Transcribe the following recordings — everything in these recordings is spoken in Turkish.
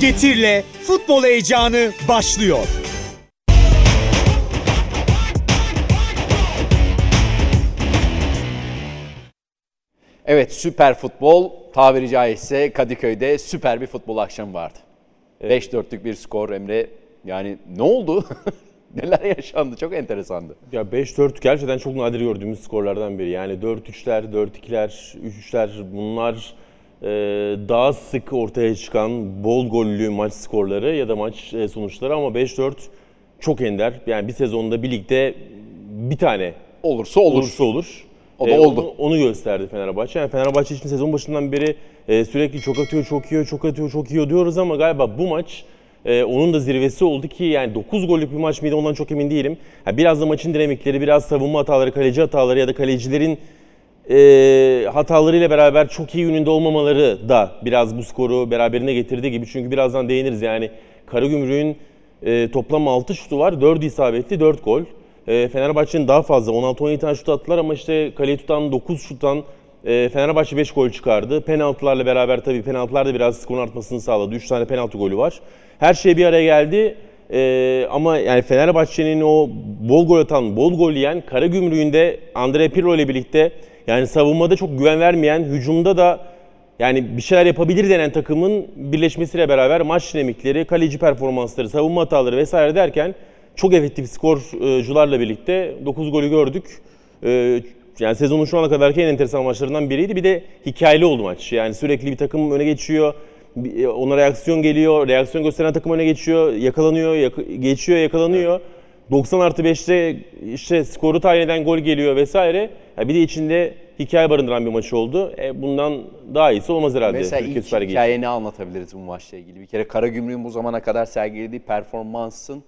Getir'le futbol heyecanı başlıyor. Evet süper futbol tabiri caizse Kadıköy'de süper bir futbol akşamı vardı. 5-4'lük bir skor Emre. Yani ne oldu? Neler yaşandı? Çok enteresandı. Ya 5-4 gerçekten çok nadir gördüğümüz skorlardan biri. Yani 4-3'ler, 4-2'ler, 3-3'ler bunlar daha sık ortaya çıkan bol gollü maç skorları ya da maç e, sonuçları ama 5-4 çok ender. Yani bir sezonda bir ligde bir tane Olursa olur. olursa olur. O da E, oldu. Onu, onu gösterdi Fenerbahçe. Yani Fenerbahçe için sezon başından beri e, sürekli çok atıyor, çok yiyor, çok atıyor, çok yiyor diyoruz ama galiba bu maç e, onun da zirvesi oldu ki yani 9 gollük bir maç mıydı ondan çok emin değilim. Ha, biraz da maçın dinamikleri, biraz savunma hataları, kaleci hataları ya da kalecilerin e, hatalarıyla beraber çok iyi yönünde olmamaları da biraz bu skoru beraberine getirdiği gibi. Çünkü birazdan değiniriz yani Karagümrük'ün e, toplam 6 şutu var. 4'ü isabetli, 4 gol. E, Fenerbahçe'nin daha fazla 16-17 tane şut attılar ama işte kaleyi tutan 9 şuttan e, Fenerbahçe 5 gol çıkardı. Penaltılarla beraber tabii penaltılar da biraz skorun artmasını sağladı. 3 tane penaltı golü var. Her şey bir araya geldi. E, ama yani Fenerbahçe'nin o bol gol atan, bol gol yiyen Karagümrük'ün de Andre Pirlo ile birlikte yani savunmada çok güven vermeyen, hücumda da yani bir şeyler yapabilir denen takımın birleşmesiyle beraber maç dinamikleri, kaleci performansları, savunma hataları vesaire derken çok efektif skorcularla birlikte 9 golü gördük. Ee, yani sezonun şu ana kadarki en enteresan maçlarından biriydi. Bir de hikayeli oldu maç. Yani sürekli bir takım öne geçiyor. e, Ona reaksiyon geliyor. Reaksiyon gösteren takım öne geçiyor. Yakalanıyor, yak- geçiyor, yakalanıyor. 90 artı 5'te işte skoru tayin eden gol geliyor vesaire. Ya bir de içinde hikaye barındıran bir maç oldu. E, bundan daha iyisi olmaz herhalde. Mesela Türkiye ilk Süper Ligi için. hikayeni anlatabiliriz bu maçla ilgili. Bir kere Karagümrük'ün bu zamana kadar sergilediği performansın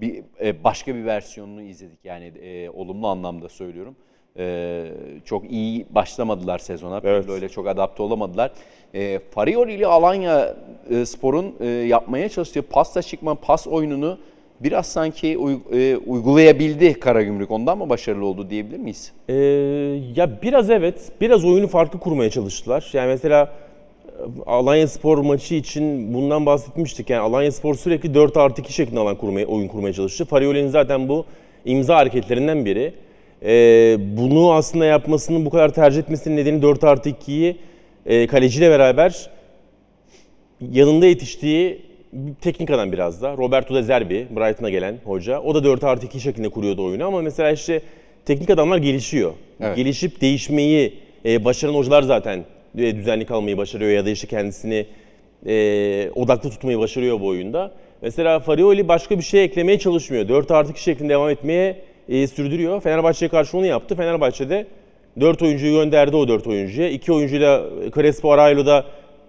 bir e, başka bir versiyonunu izledik. Yani e, olumlu anlamda söylüyorum. E, çok iyi başlamadılar sezona. Evet. Böyle çok adapte olamadılar. E, Farioli ile Alanya e, Spor'un e, yapmaya çalıştığı pasta çıkma pas oyununu biraz sanki e, uygulayabildi Karagümrük. Ondan mı başarılı oldu diyebilir miyiz? Ee, ya biraz evet, biraz oyunu farklı kurmaya çalıştılar. Yani mesela e, Alanya Spor maçı için bundan bahsetmiştik. Yani Alanya Spor sürekli 4 artı 2 şeklinde alan kurmaya, oyun kurmaya çalıştı. Farioli'nin zaten bu imza hareketlerinden biri. Ee, bunu aslında yapmasının bu kadar tercih etmesinin nedeni 4 artı 2'yi e, kaleciyle beraber yanında yetiştiği teknik adam biraz da. Roberto De Zerbi, Brighton'a gelen hoca. O da 4 artı 2 şeklinde kuruyordu oyunu ama mesela işte teknik adamlar gelişiyor. Evet. Gelişip değişmeyi e, başaran hocalar zaten e, düzenli kalmayı başarıyor ya da işte kendisini e, odaklı tutmayı başarıyor bu oyunda. Mesela Farioli başka bir şey eklemeye çalışmıyor. 4 artı 2 şeklinde devam etmeye e, sürdürüyor. Fenerbahçe'ye karşı onu yaptı. Fenerbahçe'de 4 oyuncuyu gönderdi o 4 oyuncuya. 2 oyuncuyla Crespo Araylo da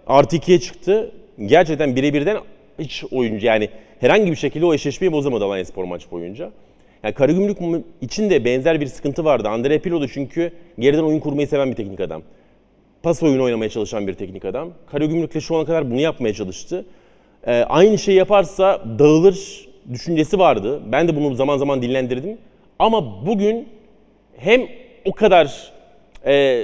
artı 2'ye çıktı. Gerçekten birebirden hiç oyuncu yani herhangi bir şekilde o eşleşmeyi bozamadı Alanya Spor maç boyunca. Yani Karagümrük için de benzer bir sıkıntı vardı. Andre Pirlo da çünkü geriden oyun kurmayı seven bir teknik adam. Pas oyunu oynamaya çalışan bir teknik adam. Karagümrük'le şu ana kadar bunu yapmaya çalıştı. Ee, aynı şeyi yaparsa dağılır düşüncesi vardı. Ben de bunu zaman zaman dinlendirdim. Ama bugün hem o kadar e,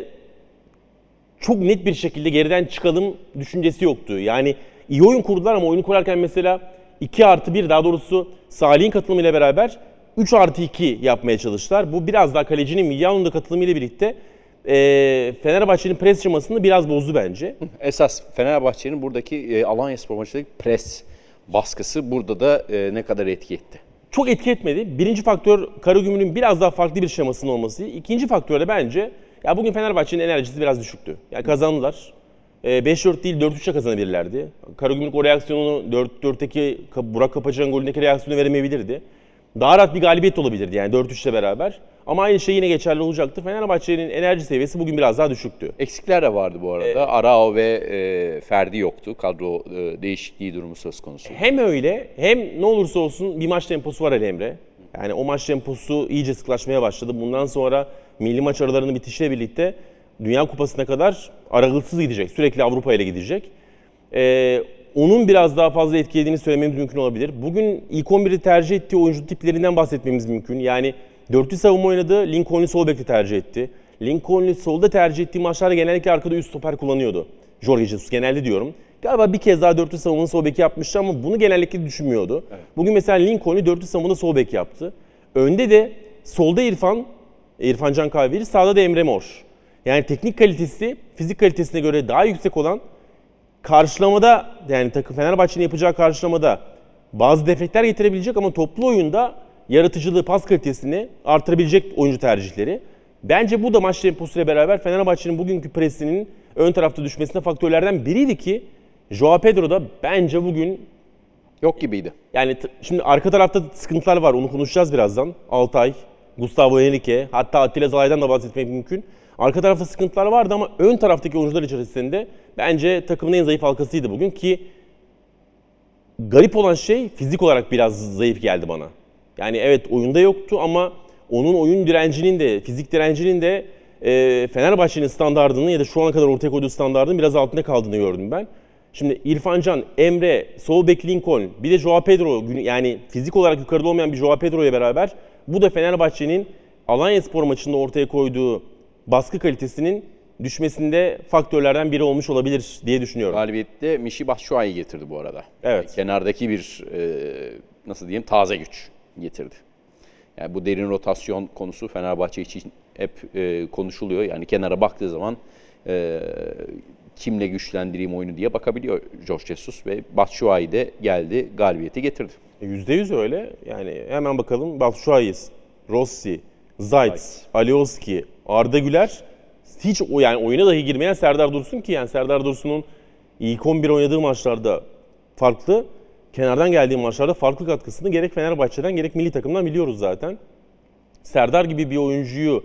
çok net bir şekilde geriden çıkalım düşüncesi yoktu. Yani iyi oyun kurdular ama oyunu kurarken mesela 2 artı 1 daha doğrusu Salih'in katılımıyla beraber 3 artı 2 yapmaya çalıştılar. Bu biraz daha kalecinin Milyano'nun da katılımıyla birlikte e, Fenerbahçe'nin pres şemasını biraz bozdu bence. Esas Fenerbahçe'nin buradaki e, Alanya Spor maçındaki pres baskısı burada da e, ne kadar etki etti? çok etki etmedi. Birinci faktör Karagümrük'ün biraz daha farklı bir şemasının olması. İkinci faktör de bence ya bugün Fenerbahçe'nin enerjisi biraz düşüktü. Yani kazandılar. Ee, 5-4 değil 4-3'e kazanabilirlerdi. Karagümrük o reaksiyonunu 4-4'teki Burak Kapacak'ın golündeki reaksiyonu veremeyebilirdi. Daha rahat bir galibiyet olabilirdi yani 4-3'le beraber. Ama aynı şey yine geçerli olacaktı. Fenerbahçe'nin enerji seviyesi bugün biraz daha düşüktü. Eksikler de vardı bu arada. Arao ve e, Ferdi yoktu. Kadro e, değişikliği durumu söz konusu. Hem öyle hem ne olursa olsun bir maç temposu var Ali Emre. Yani o maç temposu iyice sıklaşmaya başladı. Bundan sonra milli maç aralarının bitişiyle birlikte Dünya Kupası'na kadar aralıksız gidecek. Sürekli Avrupa ile gidecek. Ee, onun biraz daha fazla etkilediğini söylememiz mümkün olabilir. Bugün ilk 11'i tercih ettiği oyuncu tiplerinden bahsetmemiz mümkün. Yani dörtlü savunma oynadı, Lincoln'u sol bekte tercih etti. Lincoln'u solda tercih ettiği maçlarda genellikle arkada üst stoper kullanıyordu. Jorge Jesus genelde diyorum. Galiba bir kez daha dörtlü savunma sol beki yapmıştı ama bunu genellikle düşünmüyordu. Bugün mesela Lincoln'u dörtlü savunmada sol bek yaptı. Önde de solda İrfan, İrfan Can Kahveli, sağda da Emre Mor. Yani teknik kalitesi fizik kalitesine göre daha yüksek olan karşılamada yani takım Fenerbahçe'nin yapacağı karşılamada bazı defekler getirebilecek ama toplu oyunda yaratıcılığı, pas kalitesini artırabilecek oyuncu tercihleri. Bence bu da maç temposuyla beraber Fenerbahçe'nin bugünkü presinin ön tarafta düşmesine faktörlerden biriydi ki Joao Pedro da bence bugün Yok gibiydi. yani şimdi arka tarafta sıkıntılar var onu konuşacağız birazdan. Altay, Gustavo Henrique hatta Attila Zalay'dan da bahsetmek mümkün. Arka tarafta sıkıntılar vardı ama ön taraftaki oyuncular içerisinde bence takımın en zayıf halkasıydı bugün ki garip olan şey fizik olarak biraz zayıf geldi bana. Yani evet oyunda yoktu ama onun oyun direncinin de fizik direncinin de e, Fenerbahçe'nin standardının ya da şu ana kadar ortaya koyduğu standardın biraz altında kaldığını gördüm ben. Şimdi İrfan Can, Emre, sol bek Lincoln, bir de Joao Pedro yani fizik olarak yukarıda olmayan bir Joao Pedro ile beraber bu da Fenerbahçe'nin Alanya Spor maçında ortaya koyduğu baskı kalitesinin düşmesinde faktörlerden biri olmuş olabilir diye düşünüyorum. Galibiyette Mişi Batshuayi getirdi bu arada. Evet. Yani kenardaki bir e, nasıl diyeyim taze güç getirdi. Yani bu derin rotasyon konusu Fenerbahçe için hep e, konuşuluyor. Yani kenara baktığı zaman e, kimle güçlendireyim oyunu diye bakabiliyor George Jesus ve Batshuayi de geldi galibiyeti getirdi. %100 öyle. Yani hemen bakalım. Batshuayi, Rossi, Zayt, Alioski, Arda Güler hiç o yani oyuna dahi girmeyen Serdar Dursun ki yani Serdar Dursun'un ilk 11 oynadığı maçlarda farklı, kenardan geldiği maçlarda farklı katkısını gerek Fenerbahçe'den gerek milli takımdan biliyoruz zaten. Serdar gibi bir oyuncuyu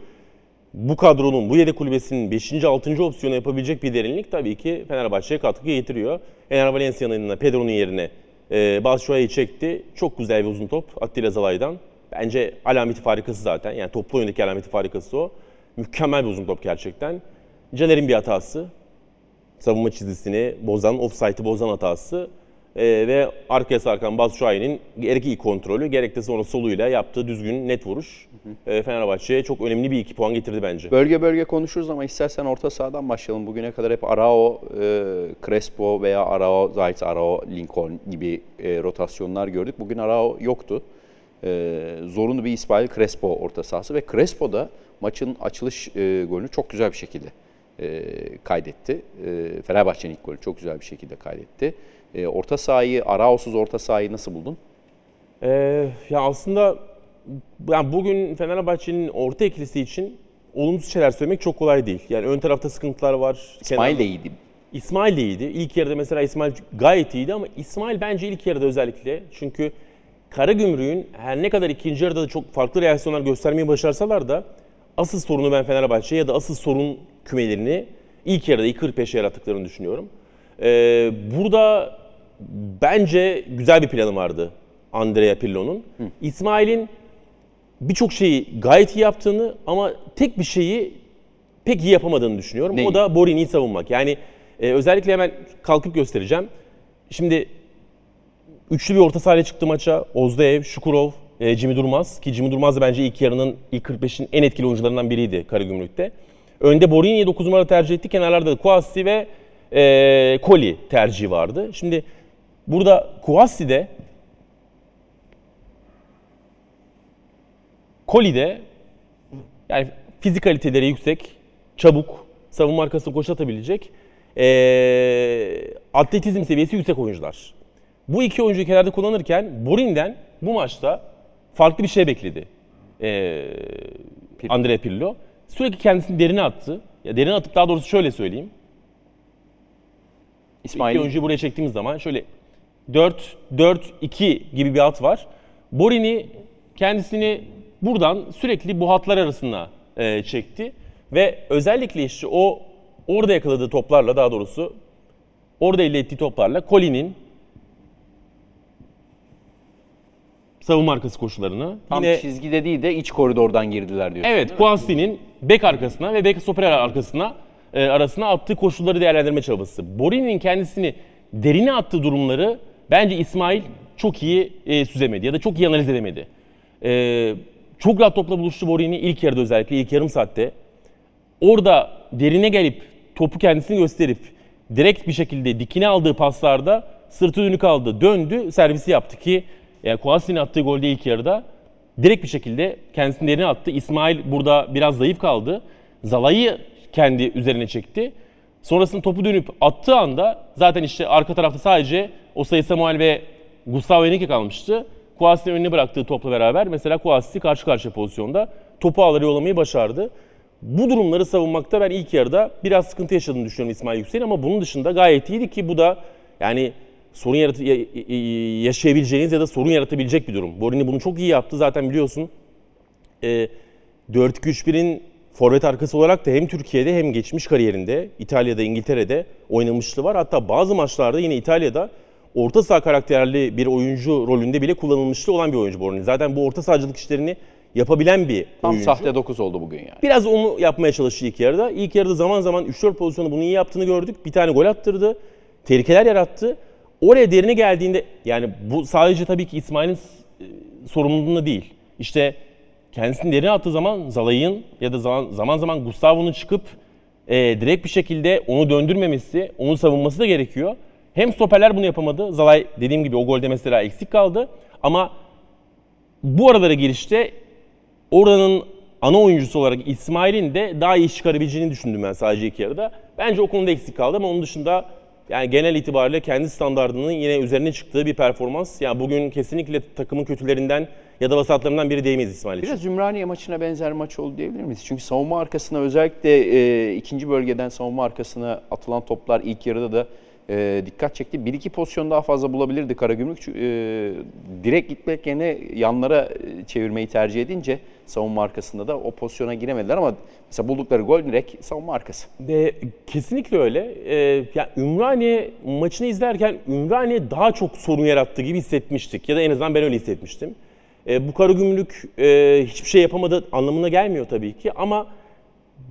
bu kadronun, bu yedek kulübesinin 5. 6. opsiyonu yapabilecek bir derinlik tabii ki Fenerbahçe'ye katkı getiriyor. Ener Valencia'nın Pedro'nun yerine e, Batshuayi'yi çekti. Çok güzel bir uzun top Attila Zalay'dan. Bence alameti farikası zaten. Yani toplu oyundaki alameti farikası o. Mükemmel bir uzun top gerçekten. Caner'in bir hatası. Savunma çizgisini bozan, offside'ı bozan hatası. E, ve arkaya sarkan Batshuayi'nin gerek iyi kontrolü gerek de sonra soluyla yaptığı düzgün net vuruş. E, Fenerbahçe'ye çok önemli bir iki puan getirdi bence. Bölge bölge konuşuruz ama istersen orta sahadan başlayalım. Bugüne kadar hep Arao, e, Crespo veya Arao, Zayt, Arao, Lincoln gibi e, rotasyonlar gördük. Bugün Arao yoktu. E, zorunlu bir İsmail Crespo orta sahası ve Crespo da maçın açılış e, golünü çok güzel bir şekilde e, kaydetti. E, Fenerbahçe'nin ilk golü çok güzel bir şekilde kaydetti. E, orta sahayı, Arao'suz orta sahayı nasıl buldun? Ee, ya aslında yani bugün Fenerbahçe'nin orta ikilisi için olumsuz şeyler söylemek çok kolay değil. Yani ön tarafta sıkıntılar var. İsmail de iyiydi. İsmail de iyiydi. İlk yarıda mesela İsmail gayet iyiydi ama İsmail bence ilk yarıda özellikle çünkü Karagümrük'ün her ne kadar ikinci yarıda da çok farklı reaksiyonlar göstermeyi başarsalar da asıl sorunu ben Fenerbahçe ya da asıl sorun kümelerini ilk yarıda ilk 45'e yarattıklarını düşünüyorum. Ee, burada bence güzel bir planı vardı Andrea Pirlo'nun. İsmail'in birçok şeyi gayet iyi yaptığını ama tek bir şeyi pek iyi yapamadığını düşünüyorum. Neyi? O da Borini'yi savunmak. Yani e, özellikle hemen kalkıp göstereceğim. Şimdi üçlü bir orta sahayla çıktı maça. Ozdeev, Şukurov, e, Jimmy Durmaz. Ki Jimmy Durmaz da bence ilk yarının ilk 45'in en etkili oyuncularından biriydi Karagümrük'te. Önde Borini'yi 9 numara tercih etti. Kenarlarda da Kouassi ve e, Koli tercihi vardı. Şimdi burada Kouassi de Koli de yani fizik kaliteleri yüksek, çabuk, savunma arkasına koşu atabilecek, eee, atletizm seviyesi yüksek oyuncular. Bu iki oyuncuyu kenarda kullanırken Borin'den bu maçta farklı bir şey bekledi. Eee Andrea Pirlo. Sürekli kendisini derine attı. Ya derine atıp daha doğrusu şöyle söyleyeyim. İki İsmail oyuncuyu buraya çektiğimiz zaman şöyle 4-4-2 gibi bir hat var. Borini kendisini buradan sürekli bu hatlar arasına e, çekti. Ve özellikle işte o orada yakaladığı toplarla daha doğrusu orada elde ettiği toplarla Colin'in savunma arkası koşularını tam yine çizgide değil de iç koridordan girdiler diyorsun. Evet, Kouassi'nin bek arkasına ve bek stoper arkasına e, arasına attığı koşulları değerlendirme çabası. Borini'nin kendisini derine attığı durumları bence İsmail çok iyi e, süzemedi ya da çok iyi analiz edemedi. E, çok rahat topla buluştu Borini ilk yarıda özellikle ilk yarım saatte. Orada derine gelip topu kendisini gösterip direkt bir şekilde dikine aldığı paslarda sırtı dönük aldı, döndü, servisi yaptı ki yani Kouassi'nin attığı golde ilk yarıda direkt bir şekilde kendisini derine attı. İsmail burada biraz zayıf kaldı. Zala'yı kendi üzerine çekti. Sonrasında topu dönüp attığı anda zaten işte arka tarafta sadece Osayi Samuel ve Gustavo Henrique kalmıştı. Kouassi'nin önüne bıraktığı topla beraber mesela Kouassi karşı karşıya pozisyonda topu ağları yollamayı başardı. Bu durumları savunmakta ben ilk yarıda biraz sıkıntı yaşadığını düşünüyorum İsmail Yüksel'in ama bunun dışında gayet iyiydi ki bu da yani sorun yaratı, yaşayabileceğiniz ya da sorun yaratabilecek bir durum. Borini bunu çok iyi yaptı zaten biliyorsun. E, 4-2-3-1'in forvet arkası olarak da hem Türkiye'de hem geçmiş kariyerinde İtalya'da, İngiltere'de oynamışlığı var. Hatta bazı maçlarda yine İtalya'da orta saha karakterli bir oyuncu rolünde bile kullanılmışlığı olan bir oyuncu Borini. Zaten bu orta sahacılık işlerini yapabilen bir Tam oyuncu. sahte 9 oldu bugün yani. Biraz onu yapmaya çalıştı ilk yarıda. İlk yarıda zaman zaman 3-4 pozisyonu bunu iyi yaptığını gördük. Bir tane gol attırdı. Tehlikeler yarattı. Oraya derine geldiğinde yani bu sadece tabii ki İsmail'in e, sorumluluğunda değil. İşte kendisini derine attığı zaman Zalay'ın ya da zaman zaman, zaman Gustavo'nun çıkıp e, direkt bir şekilde onu döndürmemesi, onu savunması da gerekiyor. Hem stoperler bunu yapamadı. Zalay dediğim gibi o golde mesela eksik kaldı. Ama bu aralara girişte oranın ana oyuncusu olarak İsmail'in de daha iyi çıkarabileceğini düşündüm ben sadece iki yarıda. Bence o konuda eksik kaldı ama onun dışında yani genel itibariyle kendi standartının yine üzerine çıktığı bir performans. Yani bugün kesinlikle takımın kötülerinden ya da vasatlarından biri diyemeyiz İsmail için. Biraz Ümraniye maçına benzer maç oldu diyebilir miyiz? Çünkü savunma arkasına özellikle e, ikinci bölgeden savunma arkasına atılan toplar ilk yarıda da e, dikkat çekti. Bir iki pozisyon daha fazla bulabilirdi Karagümrük. E, direkt gitmek yerine yanlara e, çevirmeyi tercih edince savunma arkasında da o pozisyona giremediler ama mesela buldukları gol direkt savunma arkası. De, kesinlikle öyle. Ee, yani Ümraniye maçını izlerken Ümraniye daha çok sorun yarattı gibi hissetmiştik. Ya da en azından ben öyle hissetmiştim. Ee, bu Karagümrük e, hiçbir şey yapamadı anlamına gelmiyor tabii ki ama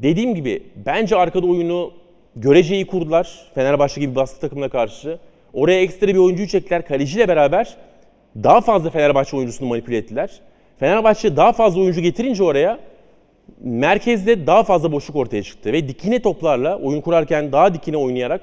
dediğim gibi bence arkada oyunu göreceği kurdular. Fenerbahçe gibi baskı takımına karşı. Oraya ekstra bir oyuncuyu çektiler. Kaleciyle beraber daha fazla Fenerbahçe oyuncusunu manipüle ettiler. Fenerbahçe daha fazla oyuncu getirince oraya merkezde daha fazla boşluk ortaya çıktı. Ve dikine toplarla oyun kurarken daha dikine oynayarak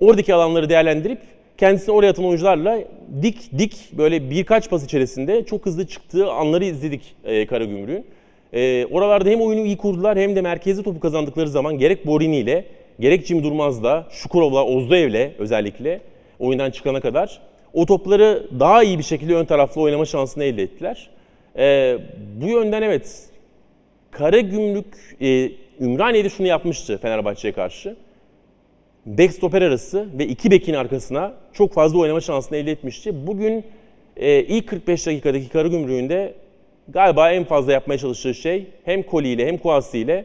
oradaki alanları değerlendirip kendisini oraya atan oyuncularla dik dik böyle birkaç pas içerisinde çok hızlı çıktığı anları izledik e, Karagümrük'ün. E, oralarda hem oyunu iyi kurdular hem de merkezi topu kazandıkları zaman gerek Borini ile gerek Jim Durmaz'la, Şukurov'la, Ozdoev'le özellikle oyundan çıkana kadar o topları daha iyi bir şekilde ön taraflı oynama şansını elde ettiler. E, bu yönden evet Karagümrük e, Ümraniye'de şunu yapmıştı Fenerbahçe'ye karşı. Bek stoper arası ve iki bekin arkasına çok fazla oynama şansını elde etmişti. Bugün e, ilk 45 dakikadaki Karagümrük'ün de galiba en fazla yapmaya çalıştığı şey hem Koli ile hem Kuasi ile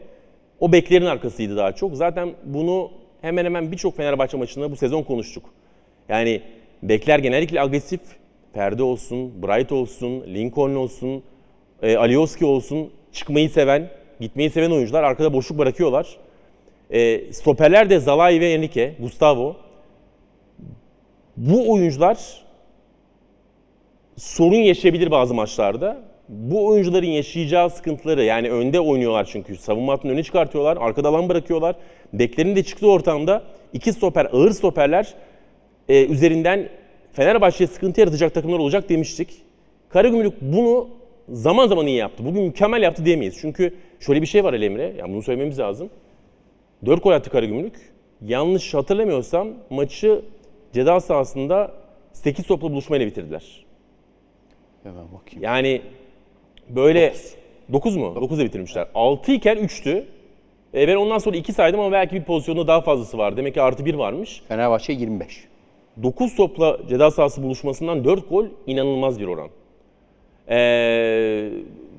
o beklerin arkasıydı daha çok. Zaten bunu hemen hemen birçok Fenerbahçe maçında bu sezon konuştuk. Yani bekler genellikle agresif. Ferdi olsun, Bright olsun, Lincoln olsun, e, Alioski olsun çıkmayı seven, gitmeyi seven oyuncular arkada boşluk bırakıyorlar. E, stoperler de Zalai ve Enrique, Gustavo. Bu oyuncular sorun yaşayabilir bazı maçlarda. Bu oyuncuların yaşayacağı sıkıntıları yani önde oynuyorlar çünkü savunma hattını öne çıkartıyorlar, arkada alan bırakıyorlar. Beklerin de çıktığı ortamda iki stoper, ağır stoperler e, üzerinden Fenerbahçe'ye sıkıntı yaratacak takımlar olacak demiştik. Karagümrük bunu zaman zaman iyi yaptı. Bugün mükemmel yaptı diyemeyiz. Çünkü şöyle bir şey var Ali Emre, yani bunu söylememiz lazım. 4 gol attı Karagümrük. Yanlış hatırlamıyorsam maçı ceza sahasında 8 topla buluşmayla bitirdiler. Hemen bakayım. Yani böyle 9 mu? 9'da bitirmişler. 6 iken 3'tü. E ben ondan sonra 2 saydım ama belki bir pozisyonda daha fazlası var. Demek ki artı 1 varmış. Fenerbahçe 25. 9 topla ceza sahası buluşmasından 4 gol inanılmaz bir oran. Ee,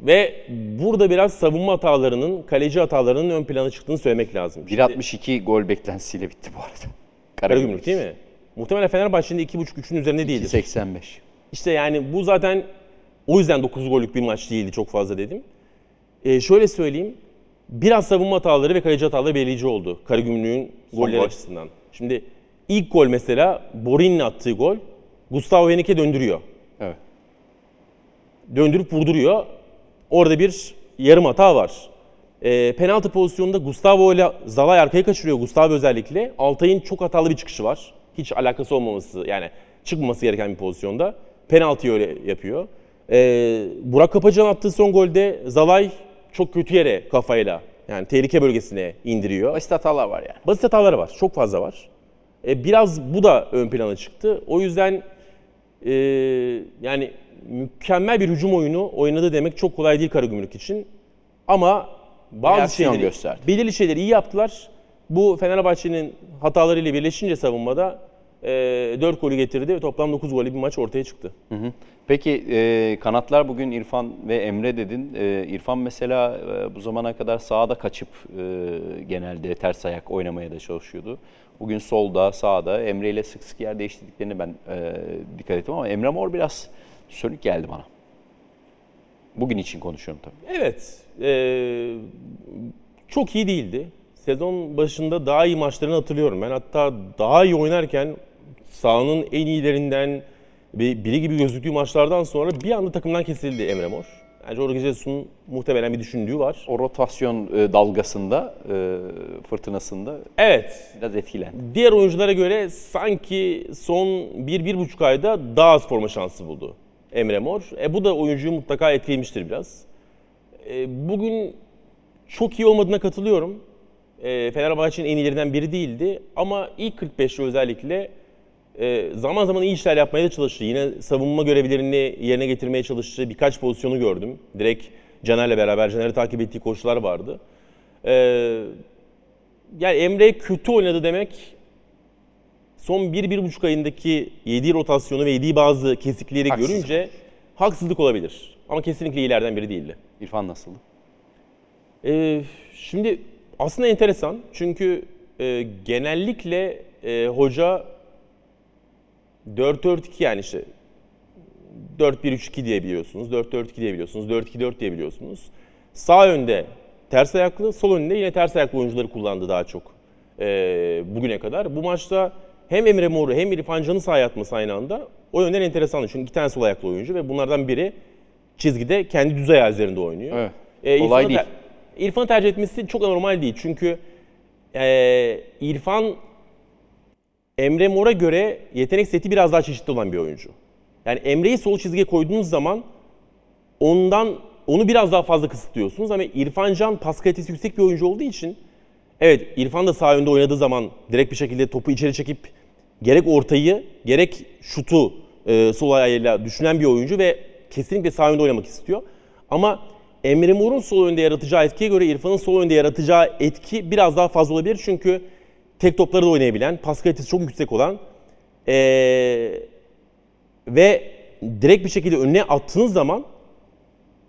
ve burada biraz savunma hatalarının, kaleci hatalarının ön plana çıktığını söylemek lazım. Şimdi 1.62 gol beklentisiyle bitti bu arada. Karagümrük değil mi? Muhtemelen Fenerbahçe'nin de 2.5-3'ün üzerinde değildir. 85. İşte yani bu zaten o yüzden 9 gollük bir maç değildi çok fazla dedim. Ee, şöyle söyleyeyim. Biraz savunma hataları ve kaleci hataları belirleyici oldu. Karagümrük'ün golleri gol. açısından. Şimdi ilk gol mesela Borin'in attığı gol Gustavo Henrique döndürüyor. Evet. Döndürüp vurduruyor. Orada bir yarım hata var. E, penaltı pozisyonunda Gustavo ile Zalay arkaya kaçırıyor. Gustavo özellikle. Altay'ın çok hatalı bir çıkışı var. Hiç alakası olmaması yani çıkmaması gereken bir pozisyonda. Penaltıyı öyle yapıyor. E, Burak Kapacan attığı son golde Zalay çok kötü yere kafayla yani tehlike bölgesine indiriyor. Basit hatalar var yani. Basit hataları var. Çok fazla var. E, biraz bu da ön plana çıktı. O yüzden e, yani mükemmel bir hücum oyunu oynadı demek çok kolay değil Karagümrük için. Ama bazı Reaksiyon şeyleri, gösterdi. belirli şeyleri iyi yaptılar. Bu Fenerbahçe'nin hatalarıyla birleşince savunmada e, 4 golü getirdi ve toplam 9 golü bir maç ortaya çıktı. Peki e, kanatlar bugün İrfan ve Emre dedin. E, İrfan mesela e, bu zamana kadar sağda kaçıp e, genelde ters ayak oynamaya da çalışıyordu. Bugün solda, sağda Emre ile sık sık yer değiştirdiklerini ben e, dikkat ettim ama Emre Mor biraz sönük geldi bana. Bugün için konuşuyorum tabii. Evet. e, çok iyi değildi. Sezon başında daha iyi maçlarını hatırlıyorum ben. Hatta daha iyi oynarken sahanın en iyilerinden ve biri gibi gözüktüğü maçlardan sonra bir anda takımdan kesildi Emre Mor. Yani Jorge Jesus'un muhtemelen bir düşündüğü var. O rotasyon e, dalgasında, e, fırtınasında Evet. biraz etkilendi. Diğer oyunculara göre sanki son 1-1,5 ayda daha az forma şansı buldu Emre Mor. E, bu da oyuncuyu mutlaka etkilemiştir biraz. E, bugün çok iyi olmadığına katılıyorum. E, Fenerbahçe'nin en iyilerinden biri değildi. Ama ilk 45'te özellikle e, zaman zaman iyi işler yapmaya da çalıştı. Yine savunma görevlerini yerine getirmeye çalıştı. Birkaç pozisyonu gördüm. Direkt Caner'le beraber Caner'i takip ettiği koşular vardı. E, yani Emre kötü oynadı demek son 1-1,5 ayındaki yediği rotasyonu ve yediği bazı kesikleri Haksızlık görünce haksızlık olabilir. Ama kesinlikle iyilerden biri değildi. İrfan nasıldı? Ee, şimdi aslında enteresan çünkü e, genellikle e, hoca 4-4-2 yani işte 4-1-3-2 diyebiliyorsunuz, 4-4-2 diyebiliyorsunuz, 4-2-4 diyebiliyorsunuz. Sağ önde ters ayaklı, sol önde yine ters ayaklı oyuncuları kullandı daha çok e, bugüne kadar. Bu maçta hem Emre Mor'u hem İrfan Can'ı sahaya atması aynı anda o yönden enteresandı. Çünkü iki tane sol ayaklı oyuncu ve bunlardan biri çizgide kendi düz ayağı üzerinde oynuyor. Evet. E, Kolay İrfan'ı değil. ter- İrfan'ı tercih etmesi çok anormal değil. Çünkü e, İrfan Emre Mor'a göre yetenek seti biraz daha çeşitli olan bir oyuncu. Yani Emre'yi sol çizgiye koyduğunuz zaman ondan onu biraz daha fazla kısıtlıyorsunuz ama İrfan Can pas kalitesi yüksek bir oyuncu olduğu için evet İrfan da sağ önde oynadığı zaman direkt bir şekilde topu içeri çekip gerek ortayı gerek şutu e, sol ayağıyla düşünen bir oyuncu ve kesinlikle sağ önde oynamak istiyor. Ama Emre Mor'un sol önde yaratacağı etkiye göre İrfan'ın sol önde yaratacağı etki biraz daha fazla olabilir. Çünkü tek topları da oynayabilen, pas kalitesi çok yüksek olan ee, ve direkt bir şekilde önüne attığınız zaman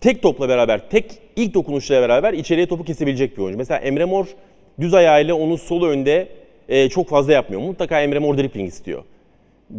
tek topla beraber, tek ilk dokunuşla beraber içeriye topu kesebilecek bir oyuncu. Mesela Emre Mor düz ayağıyla onu sol önde e, çok fazla yapmıyor. Mutlaka Emre Mor dribbling istiyor.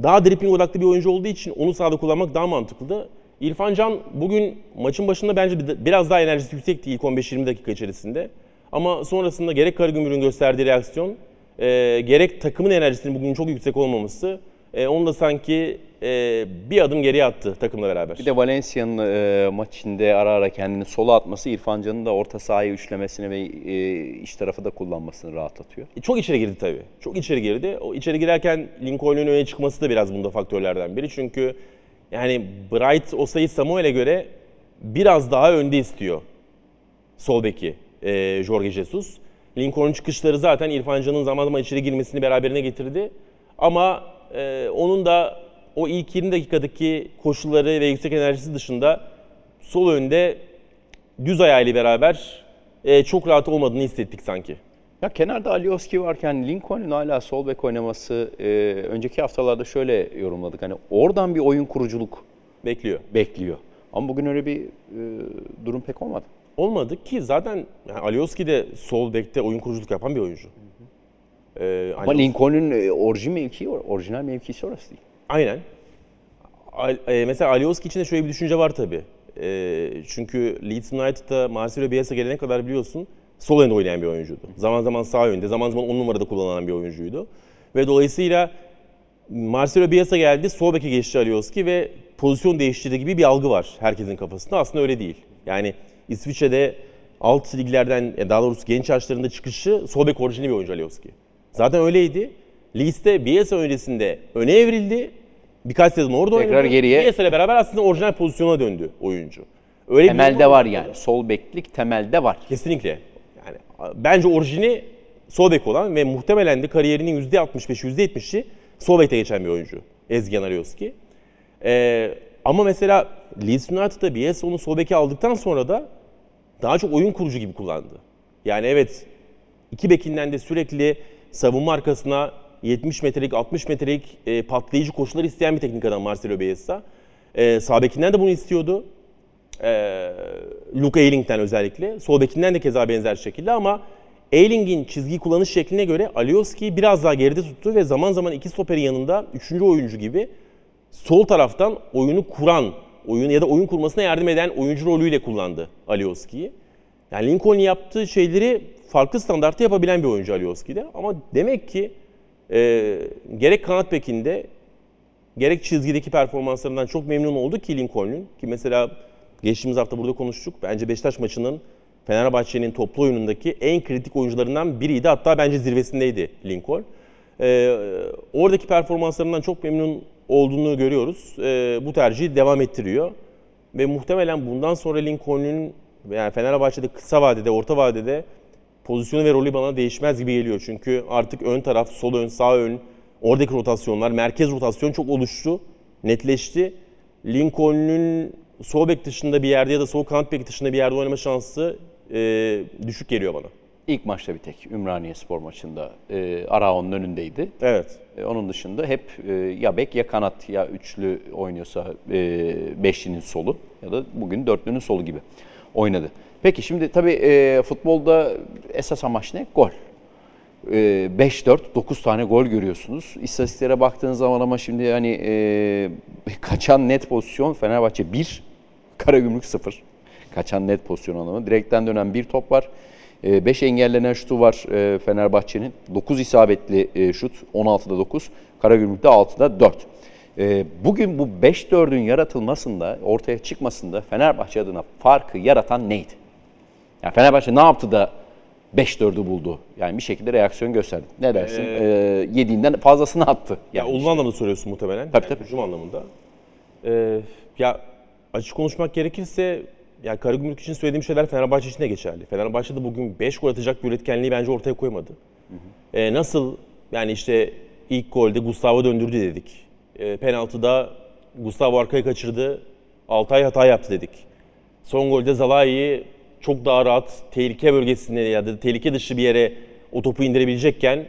Daha dribbling odaklı bir oyuncu olduğu için onu sahada kullanmak daha mantıklı. İrfan Can bugün maçın başında bence bir- biraz daha enerjisi yüksekti ilk 15-20 dakika içerisinde. Ama sonrasında gerek Karagümrük'ün gösterdiği reaksiyon, e, gerek takımın enerjisinin bugün çok yüksek olmaması, e, onu da sanki e, bir adım geriye attı takımla beraber. Bir de Valencia'nın e, maç içinde ara ara kendini sola atması İrfan Can'ın da orta sahayı üçlemesini ve e, iç tarafı da kullanmasını rahatlatıyor. E, Çok içeri girdi tabii. Çok içeri girdi. O içeri girerken Lincoln'un öne çıkması da biraz bunda faktörlerden biri. Çünkü yani Bright o sayı Samuel'e göre biraz daha önde istiyor. Sol beki e, Jorge Jesus. Lincoln'un çıkışları zaten İrfan Can'ın zaman zaman içeri girmesini beraberine getirdi. Ama e, onun da o ilk 20 dakikadaki koşulları ve yüksek enerjisi dışında sol önde düz ayağıyla beraber e, çok rahat olmadığını hissettik sanki. Ya kenarda Alioski varken Lincoln'un hala sol bek oynaması e, önceki haftalarda şöyle yorumladık. Hani oradan bir oyun kuruculuk Bekliyor. bekliyor. Ama bugün öyle bir e, durum pek olmadı. Olmadı ki zaten yani Alioski de sol bekte oyun kuruculuk yapan bir oyuncu. Ee, Ama Alioski- Lincoln'un e, orijin mevkii, orijinal mevkisi orası değil. Aynen. Al- e, mesela Alioski için de şöyle bir düşünce var tabii. E, çünkü Leeds United'da Marcelo Bielsa gelene kadar biliyorsun sol yönde oynayan bir oyuncuydu. Zaman zaman sağ yönde, zaman zaman 10 numarada kullanılan bir oyuncuydu. Ve dolayısıyla Marcelo Bielsa geldi, sol beke geçti Alioski ve pozisyon değiştirdi gibi bir algı var herkesin kafasında. Aslında öyle değil. Yani İsviçre'de alt liglerden e, daha doğrusu genç yaşlarında çıkışı sol bek orijinali bir oyuncu Alioski. Zaten öyleydi. Lee'ste Bielsa öncesinde öne evrildi. Birkaç sezon orada Tekrar oynadı. geriye. Bielsa ile beraber aslında orijinal pozisyona döndü oyuncu. Öyle bir Temelde durum var yani. Sol beklik temelde var. Kesinlikle. Yani bence orijini sol bek olan ve muhtemelen de kariyerinin %65'i %70'i sol bekte geçen bir oyuncu. Ezgen Alioski. Ee, ama mesela Leeds United'da Bielsa onu sol beke aldıktan sonra da daha çok oyun kurucu gibi kullandı. Yani evet iki bekinden de sürekli savunma arkasına 70 metrelik 60 metrelik e, patlayıcı koşular isteyen bir teknik adam Marcelo Bielsa. E, sağ bekinden de bunu istiyordu. E, Luke Ayling'den özellikle. Sol bekinden de keza benzer şekilde ama Ayling'in çizgi kullanış şekline göre Alioski'yi biraz daha geride tuttu ve zaman zaman iki stoperin yanında üçüncü oyuncu gibi sol taraftan oyunu kuran, oyun ya da oyun kurmasına yardım eden oyuncu rolüyle kullandı Alioski'yi. Yani Lincoln yaptığı şeyleri farklı standartta yapabilen bir oyuncu Alioski'de. Ama demek ki e, gerek kanat bekinde gerek çizgideki performanslarından çok memnun oldu ki Lincoln'un. Ki mesela geçtiğimiz hafta burada konuştuk. Bence Beşiktaş maçının Fenerbahçe'nin toplu oyunundaki en kritik oyuncularından biriydi. Hatta bence zirvesindeydi Lincoln. Ee, oradaki performanslarından çok memnun olduğunu görüyoruz. Ee, bu tercihi devam ettiriyor. Ve muhtemelen bundan sonra Lincoln'un yani Fenerbahçe'de kısa vadede, orta vadede pozisyonu ve rolü bana değişmez gibi geliyor. Çünkü artık ön taraf, sol ön, sağ ön, oradaki rotasyonlar, merkez rotasyon çok oluştu, netleşti. Lincoln'un sol bek dışında bir yerde ya da sol kanat bek dışında bir yerde oynama şansı e, düşük geliyor bana. İlk maçta bir tek Ümraniye Spor maçında e, Arao'nun önündeydi. Evet. E, onun dışında hep e, ya bek ya kanat ya üçlü oynuyorsa e, beşlinin solu ya da bugün dörtlünün solu gibi oynadı. Peki şimdi tabii e, futbolda esas amaç ne? Gol. E, 5-4, 9 tane gol görüyorsunuz. İstatistiklere baktığınız zaman ama şimdi hani e, kaçan net pozisyon Fenerbahçe 1, Karagümrük 0. Kaçan net pozisyon anlamı. Direkten dönen bir top var. 5 engellenen şutu var e, Fenerbahçe'nin. 9 isabetli e, şut, 16'da 9. Karagümrük'te 6'da 4. E, Bugün bu 5-4'ün yaratılmasında, ortaya çıkmasında Fenerbahçe adına farkı yaratan neydi? Yani Fenerbahçe ne yaptı da 5-4'ü buldu? Yani bir şekilde reaksiyon gösterdi. Ne dersin? Ee, yediğinden fazlasını attı. Ya Yani olumlu anlamda soruyorsun muhtemelen. Tabii, yani tabii. hücum anlamında. Ee, ya açık konuşmak gerekirse ya Karagümrük için söylediğim şeyler Fenerbahçe için de geçerli. Fenerbahçe'de bugün 5 gol atacak bir üretkenliği bence ortaya koymadı. Ee, nasıl yani işte ilk golde Gustavo döndürdü dedik. Ee, penaltıda Gustavo arkaya kaçırdı. Altay hata yaptı dedik. Son golde Zalai'yi çok daha rahat tehlike bölgesine ya da tehlike dışı bir yere o topu indirebilecekken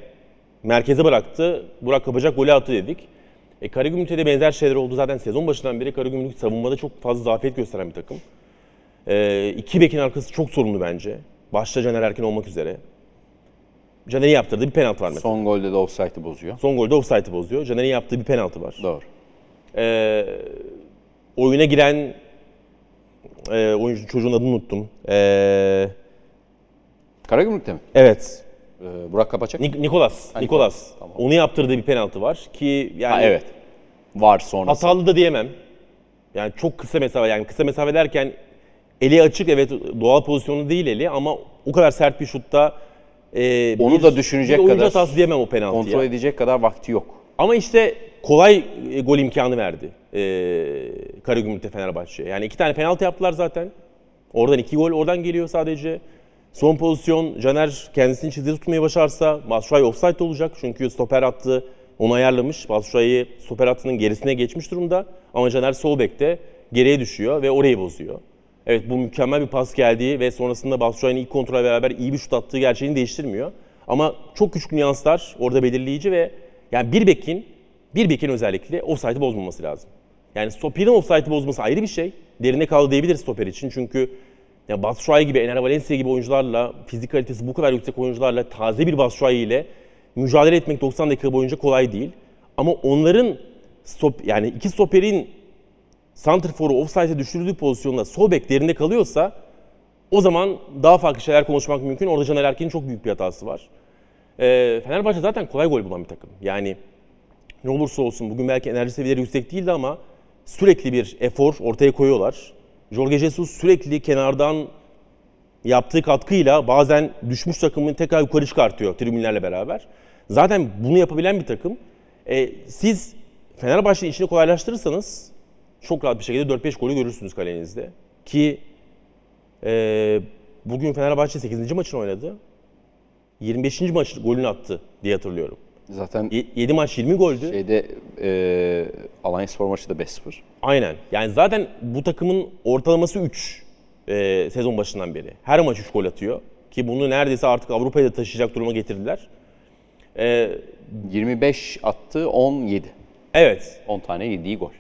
merkeze bıraktı. Burak kapacak golü attı dedik. E, Karagümrük'te de benzer şeyler oldu. Zaten sezon başından beri Karagümrük savunmada çok fazla zafiyet gösteren bir takım. E, iki bekin arkası çok sorunlu bence. Başta Caner Erkin olmak üzere. Caner'in yaptırdığı bir penaltı var mesela. Son, son golde de offside'ı bozuyor. golde offside'ı bozuyor. Caner'in yaptığı bir penaltı var. Doğru. E, oyuna giren e, oyuncu çocuğun adını unuttum. E, Karagümrük'te mi? evet. Ee, Burak Kapaçak? Nik- Nikolas. Ha, Nikolas. Nikolas, tamam. Onu yaptırdığı bir penaltı var ki yani Ha, evet. Var sonrası. hatalı da diyemem. Yani çok kısa mesafe yani kısa mesafe derken eli açık evet doğal pozisyonu değil eli ama o kadar sert bir şutta e, Onu bir- da düşünecek bir kadar hatası diyemem o penaltıya. Kontrol edecek kadar vakti yok. Ama işte kolay e, gol imkanı verdi e, Karagümrük'te Fenerbahçe. Yani iki tane penaltı yaptılar zaten. Oradan iki gol oradan geliyor sadece. Son pozisyon Caner kendisini çizgi tutmayı başarsa Batshuayi offside olacak. Çünkü stoper attı onu ayarlamış. Batshuayi stoper hattının gerisine geçmiş durumda. Ama Caner sol bekte geriye düşüyor ve orayı bozuyor. Evet bu mükemmel bir pas geldiği ve sonrasında Batshuayi'nin ilk kontrolle beraber iyi bir şut attığı gerçeğini değiştirmiyor. Ama çok küçük nüanslar orada belirleyici ve yani bir bekin, bir bekin özellikle offside'ı bozmaması lazım. Yani stoperin offside'ı bozması ayrı bir şey. Derine kaldı diyebiliriz stoper için. Çünkü ya Batshuayi gibi, Ener Valencia gibi oyuncularla, fizik kalitesi bu kadar yüksek oyuncularla, taze bir Batshuayi ile mücadele etmek 90 dakika boyunca kolay değil. Ama onların stop, yani iki stoperin santrforu offside'e düşürüldüğü pozisyonda sol bek derinde kalıyorsa o zaman daha farklı şeyler konuşmak mümkün. Orada Caner Erkin'in çok büyük bir hatası var. Ee, Fenerbahçe zaten kolay gol bulan bir takım. Yani ne olursa olsun bugün belki enerji seviyeleri yüksek değildi ama sürekli bir efor ortaya koyuyorlar. Jorge Jesus sürekli kenardan yaptığı katkıyla bazen düşmüş takımını tekrar yukarı çıkartıyor tribünlerle beraber. Zaten bunu yapabilen bir takım. E, siz Fenerbahçe'nin işini kolaylaştırırsanız çok rahat bir şekilde 4-5 golü görürsünüz kalenizde. Ki e, bugün Fenerbahçe 8. maçını oynadı. 25. maç golünü attı diye hatırlıyorum. Zaten 7 maç 20 goldü. şeyde e, Alanya Spor maçı da 5-0. Aynen. Yani zaten bu takımın ortalaması 3 e, sezon başından beri. Her maç 3 gol atıyor. Ki bunu neredeyse artık Avrupa'ya da taşıyacak duruma getirdiler. E, 25 attı 17. evet. 10 tane yediği gol.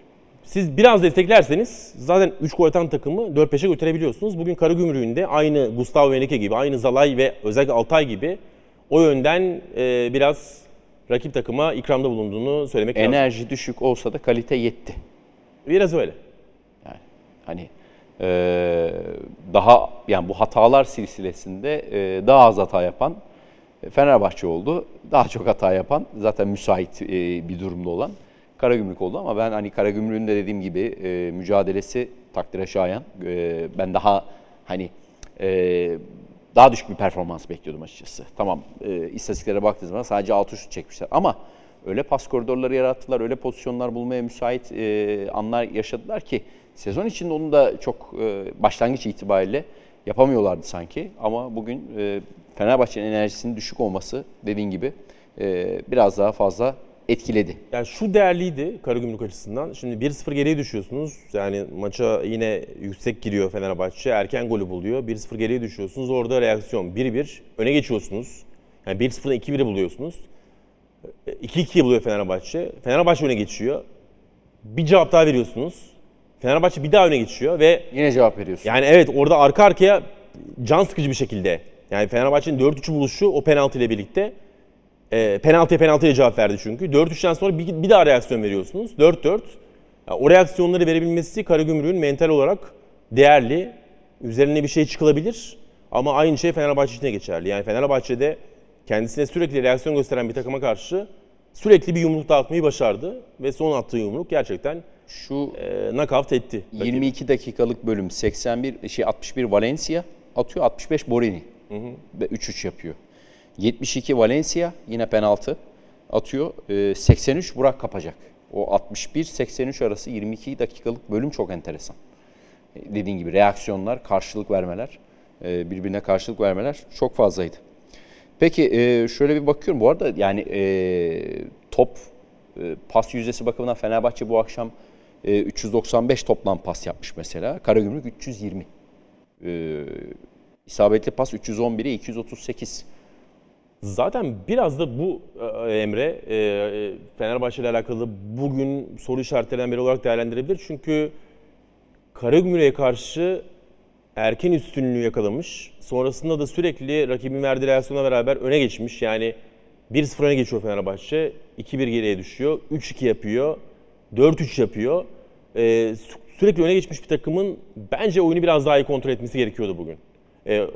Siz biraz desteklerseniz zaten 3 gol atan takımı 4-5'e götürebiliyorsunuz. Bugün Karagümrük'ün de aynı Gustavo Henrique gibi, aynı Zalay ve özellikle Altay gibi o yönden e, biraz rakip takıma ikramda bulunduğunu söylemek lazım. Enerji düşük olsa da kalite yetti. Biraz öyle. Yani hani e, daha yani bu hatalar silsilesinde e, daha az hata yapan e, Fenerbahçe oldu. Daha çok hata yapan zaten müsait e, bir durumda olan Karagümrük oldu ama ben hani Karagümrük'ün de dediğim gibi e, mücadelesi takdire şayan. E, ben daha hani e, daha düşük bir performans bekliyordum açıkçası. Tamam e, istatistiklere baktığınız zaman sadece 6 şut çekmişler ama öyle pas koridorları yarattılar, öyle pozisyonlar bulmaya müsait e, anlar yaşadılar ki sezon içinde onu da çok e, başlangıç itibariyle yapamıyorlardı sanki. Ama bugün e, Fenerbahçe'nin enerjisinin düşük olması dediğin gibi e, biraz daha fazla etkiledi. Yani şu değerliydi Karagümrük açısından. Şimdi 1-0 geriye düşüyorsunuz. Yani maça yine yüksek giriyor Fenerbahçe. Erken golü buluyor. 1-0 geriye düşüyorsunuz. Orada reaksiyon 1-1. Öne geçiyorsunuz. Yani 1-0'dan 2-1'i buluyorsunuz. 2-2'yi buluyor Fenerbahçe. Fenerbahçe öne geçiyor. Bir cevap daha veriyorsunuz. Fenerbahçe bir daha öne geçiyor ve Yine cevap veriyorsun. yani evet orada arka arkaya can sıkıcı bir şekilde. Yani Fenerbahçe'nin 4-3 buluşu o penaltı ile birlikte e, penaltıya penaltıya cevap verdi çünkü. 4-3'ten sonra bir, bir daha reaksiyon veriyorsunuz. 4-4. Yani o reaksiyonları verebilmesi Karagümrük'ün mental olarak değerli. Üzerine bir şey çıkılabilir. Ama aynı şey Fenerbahçe için de geçerli. Yani Fenerbahçe'de kendisine sürekli reaksiyon gösteren bir takıma karşı sürekli bir yumruk dağıtmayı başardı. Ve son attığı yumruk gerçekten Şu e, knockout etti. rakibi. 22 dakikalık bölüm 81 şey 61 Valencia atıyor 65 Borini ve 3-3 yapıyor. 72 Valencia yine penaltı atıyor. Ee, 83 Burak kapacak. O 61-83 arası 22 dakikalık bölüm çok enteresan. Ee, Dediğin gibi reaksiyonlar, karşılık vermeler, e, birbirine karşılık vermeler çok fazlaydı. Peki e, şöyle bir bakıyorum. Bu arada yani e, top e, pas yüzdesi bakımından Fenerbahçe bu akşam e, 395 toplam pas yapmış mesela. Karagümrük 320. E, isabetli pas 311'e 238. Zaten biraz da bu e, Emre e, e, Fenerbahçe ile alakalı bugün soru işaretlerinden biri olarak değerlendirebilir. Çünkü Karagümrük'e karşı erken üstünlüğü yakalamış. Sonrasında da sürekli rakibin verdiği reaksiyona beraber öne geçmiş. Yani 1-0 öne geçiyor Fenerbahçe. 2-1 geriye düşüyor. 3-2 yapıyor. 4-3 yapıyor. E, sü- sürekli öne geçmiş bir takımın bence oyunu biraz daha iyi kontrol etmesi gerekiyordu bugün. E,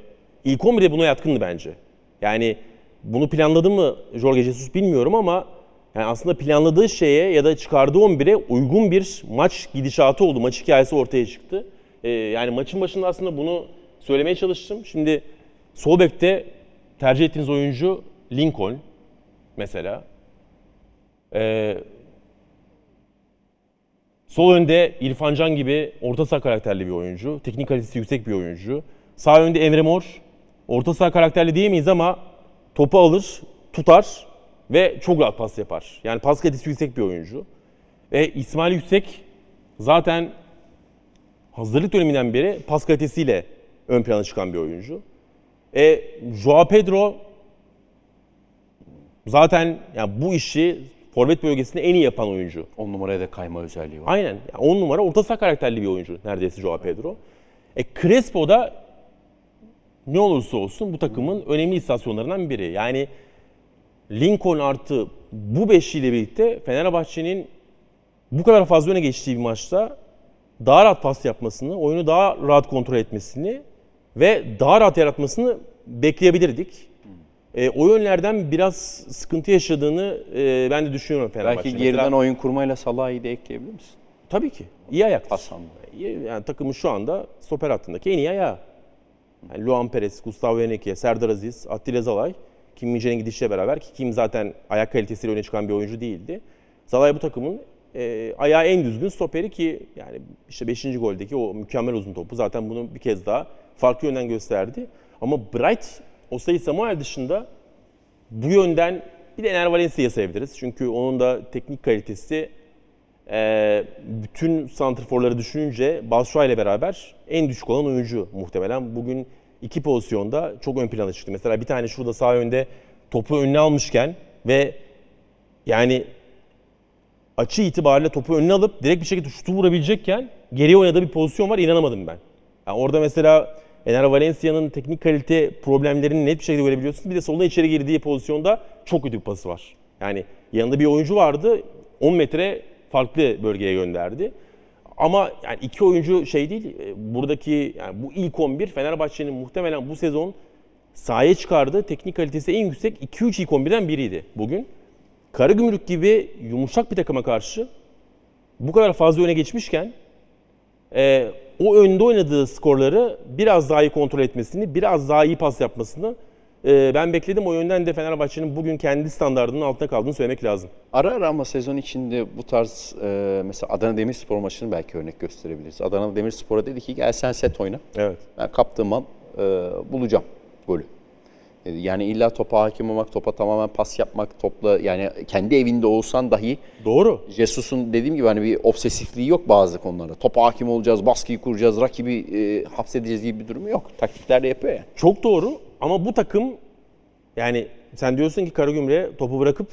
ilk 11'de buna yatkındı bence. Yani bunu planladı mı Jorge Jesus bilmiyorum ama yani aslında planladığı şeye ya da çıkardığı 11'e uygun bir maç gidişatı oldu. Maç hikayesi ortaya çıktı. Ee, yani maçın başında aslında bunu söylemeye çalıştım. Şimdi sol bekte tercih ettiğiniz oyuncu Lincoln mesela. Ee, sol önde İrfan Can gibi orta saha karakterli bir oyuncu. Teknik kalitesi yüksek bir oyuncu. Sağ önde Emre Mor. Orta saha karakterli diyemeyiz ama topu alır, tutar ve çok rahat pas yapar. Yani pas kalitesi yüksek bir oyuncu. Ve İsmail Yüksek zaten hazırlık döneminden beri pas kalitesiyle ön plana çıkan bir oyuncu. E, Joao Pedro zaten yani bu işi forvet bölgesinde en iyi yapan oyuncu. 10 numaraya da kayma özelliği var. Aynen. 10 numara orta saha karakterli bir oyuncu neredeyse Joao Pedro. E Crespo da ne olursa olsun bu takımın önemli istasyonlarından biri. Yani Lincoln artı bu beşliyle birlikte Fenerbahçe'nin bu kadar fazla öne geçtiği bir maçta daha rahat pas yapmasını, oyunu daha rahat kontrol etmesini ve daha rahat yaratmasını bekleyebilirdik. E, o yönlerden biraz sıkıntı yaşadığını e, ben de düşünüyorum Fenerbahçe. Belki geriden Mesela- oyun kurmayla Salah'ı da ekleyebilir misin? Tabii ki. İyi ayaktır. Hasan. Yani takımın şu anda stoper hattındaki en iyi ayağı. Yani Luan Perez, Gustavo Henrique, Serdar Aziz, Attila Zalay, Kim Min-jae'nin gidişiyle beraber ki Kim zaten ayak kalitesiyle öne çıkan bir oyuncu değildi. Zalay bu takımın e, ayağı en düzgün stoperi ki yani işte 5. goldeki o mükemmel uzun topu zaten bunu bir kez daha farklı yönden gösterdi. Ama Bright Osayi Samuel dışında bu yönden bir de Ener Valencia'yı sayabiliriz. Çünkü onun da teknik kalitesi e, bütün santrforları düşününce Batshuayi ile beraber en düşük olan oyuncu muhtemelen. Bugün iki pozisyonda çok ön plana çıktı. Mesela bir tane şurada sağ önde topu önüne almışken ve yani açı itibariyle topu önüne alıp direkt bir şekilde şutu vurabilecekken geriye oynadığı bir pozisyon var inanamadım ben. Yani orada mesela Ener Valencia'nın teknik kalite problemlerini net bir şekilde görebiliyorsunuz. Bir de soluna içeri girdiği pozisyonda çok kötü bir pası var. Yani yanında bir oyuncu vardı 10 metre farklı bölgeye gönderdi. Ama yani iki oyuncu şey değil. e, Buradaki yani bu ilk 11 Fenerbahçe'nin muhtemelen bu sezon sahaya çıkardığı teknik kalitesi en yüksek 2-3 ilk 11'den biriydi bugün. Karagümrük gibi yumuşak bir takıma karşı bu kadar fazla öne geçmişken e, o önde oynadığı skorları biraz daha iyi kontrol etmesini, biraz daha iyi pas yapmasını ben bekledim. O yönden de Fenerbahçe'nin bugün kendi standartının altında kaldığını söylemek lazım. Ara ara ama sezon içinde bu tarz e, mesela Adana Demirspor maçını belki örnek gösterebiliriz. Adana Demirspor'a dedi ki gel sen set oyna. Evet. Ben kaptığım an e, bulacağım golü. Yani illa topa hakim olmak, topa tamamen pas yapmak, topla yani kendi evinde olsan dahi Doğru. Jesus'un dediğim gibi hani bir obsesifliği yok bazı konularda. Topa hakim olacağız, baskıyı kuracağız, rakibi e, hapsedeceğiz gibi bir durumu yok. Taktiklerde yapıyor ya. Çok doğru ama bu takım yani sen diyorsun ki Karagümrük'e topu bırakıp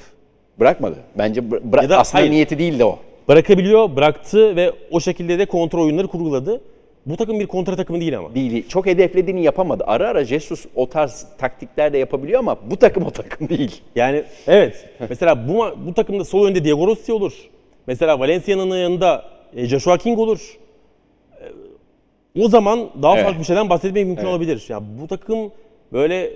Bırakmadı. Bence bıra- Ya da aslında hayır. niyeti değildi o. bırakabiliyor, bıraktı ve o şekilde de kontrol oyunları kurguladı. Bu takım bir kontra takımı değil ama. Değil, değil. Çok hedeflediğini yapamadı. Ara ara Jesus o tarz taktikler de yapabiliyor ama bu takım o takım değil. Yani evet. Mesela bu ma- bu takımda sol önde Diego Rossi olur. Mesela Valencia'nın yanında e, Joshua King olur. E, O zaman daha Evet. farklı bir şeyden bahsetmek mümkün olabilir. Ya bu takım böyle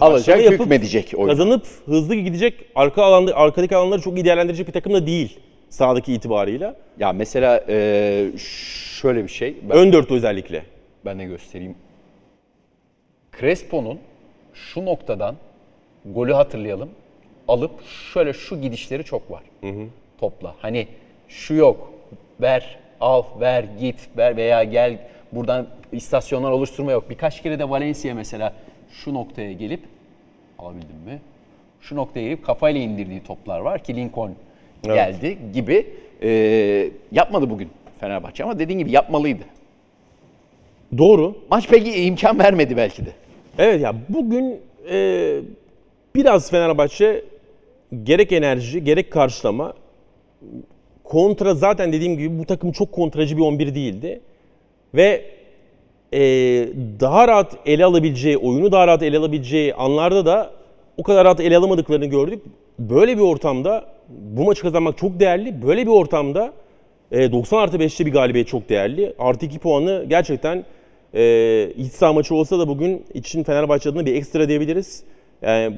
Alacak, yapıp hükmedecek oyun. Kazanıp hızlı gidecek arka alanda arkadaki alanları çok iyi değerlendirecek bir takım da değil sahadaki itibarıyla. Ya mesela e, şöyle bir şey. Ben, Ön dörtlü özellikle. ben de göstereyim. Crespo'nun şu noktadan golü hatırlayalım. Alıp şöyle şu gidişleri çok var. Topla. Hani şu yok. Ver, al, ver, git, ver veya gel. Buradan istasyonlar oluşturma yok. Birkaç kere de Valencia mesela şu noktaya gelip alabildim mi? Şu noktaya gelip kafayla indirdiği toplar var ki Lincoln geldi gibi. E, yapmadı bugün Fenerbahçe ama dediğin gibi yapmalıydı. Doğru. Maç peki imkan vermedi belki de. Evet ya bugün e, biraz Fenerbahçe gerek enerji gerek karşılama kontra zaten dediğim gibi bu takım çok kontracı bir 11 değildi. Ve e, daha rahat ele alabileceği, oyunu daha rahat ele alabileceği anlarda da o kadar rahat ele alamadıklarını gördük. Böyle bir ortamda bu maçı kazanmak çok değerli. Böyle bir ortamda e, 90 artı 5'te bir galibiyet çok değerli. Artı 2 puanı gerçekten e, iç saha maçı olsa da bugün için Fenerbahçe adına bir ekstra diyebiliriz. Yani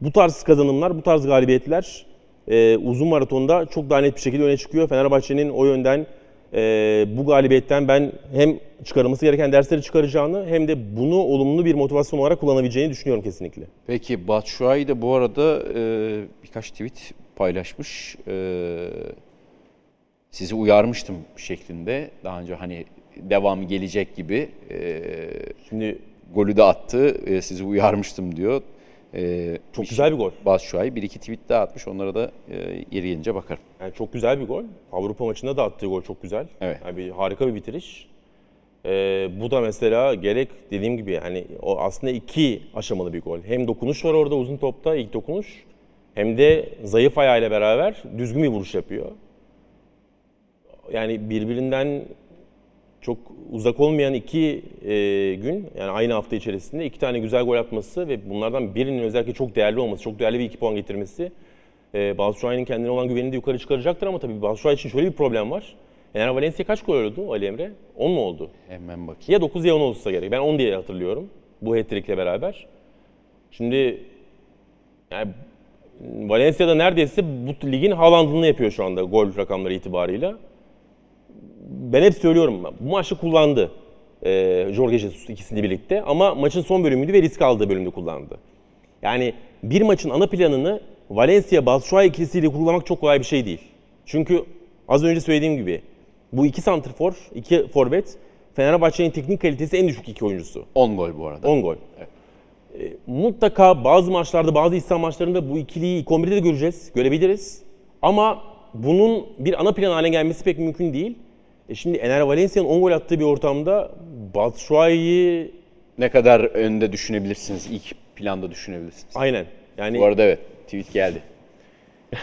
bu tarz kazanımlar, bu tarz galibiyetler e, uzun maratonda çok daha net bir şekilde öne çıkıyor. Fenerbahçe'nin o yönden e, bu galibiyetten ben hem çıkarılması gereken dersleri çıkaracağını hem de bunu olumlu bir motivasyon olarak kullanabileceğini düşünüyorum kesinlikle. Peki Batshuayi de bu arada e, birkaç tweet paylaşmış. E, sizi uyarmıştım şeklinde. Daha önce hani devam gelecek gibi e, Şimdi golü de attı. E, sizi uyarmıştım diyor. E, Çok güzel bir gol. Batshuayi bir iki tweet daha atmış. Onlara da e, yeri gelince bakarım. yani çok güzel bir gol. Avrupa maçında da attığı gol çok güzel. Evet. Yani bir, harika bir bitiriş. E, bu da mesela gerek dediğim gibi yani o aslında iki aşamalı bir gol. Hem dokunuş var orada uzun topta ilk dokunuş. Hem de zayıf ayağıyla beraber düzgün bir vuruş yapıyor. Yani birbirinden çok uzak olmayan iki e, gün yani aynı hafta içerisinde iki tane güzel gol atması ve bunlardan birinin özellikle çok değerli olması, çok değerli bir iki puan getirmesi e, Batshuayi'nin kendine olan güvenini de yukarı çıkaracaktır ama tabii Batshuayi için şöyle bir problem var. Ener Valencia kaç gol oldu Ali Emre? 10 mu oldu? Hemen bakayım. Ya 9 ya 10 olsa gerek. Ben 10 diye hatırlıyorum. Bu hat-trick'le beraber. Şimdi yani Valencia'da neredeyse bu ligin Haaland'ını yapıyor şu anda gol rakamları itibarıyla. Ben hep söylüyorum bu maçta kullandı. E, Jorge Jesus ikisini birlikte ama maçın son bölümüydü ve risk aldığı bölümde kullandı. Yani bir maçın ana planını Valencia Batshuayi ikilisiyle kurgulamak çok kolay bir şey değil. Çünkü az önce söylediğim gibi bu iki santrfor, iki forvet Fenerbahçe'nin teknik kalitesi en düşük iki oyuncusu. 10 gol bu arada. 10 gol. E, mutlaka bazı maçlarda, bazı İslam maçlarında bu ikiliyi ilk 11'de de göreceğiz, görebiliriz. Ama bunun bir ana plan haline gelmesi pek mümkün değil. E şimdi Ener Valencia'nın 10 gol attığı bir ortamda Batshuayi'yi Ne kadar önde düşünebilirsiniz, ilk planda düşünebilirsiniz. aynen. Yani Bu arada evet, tweet geldi.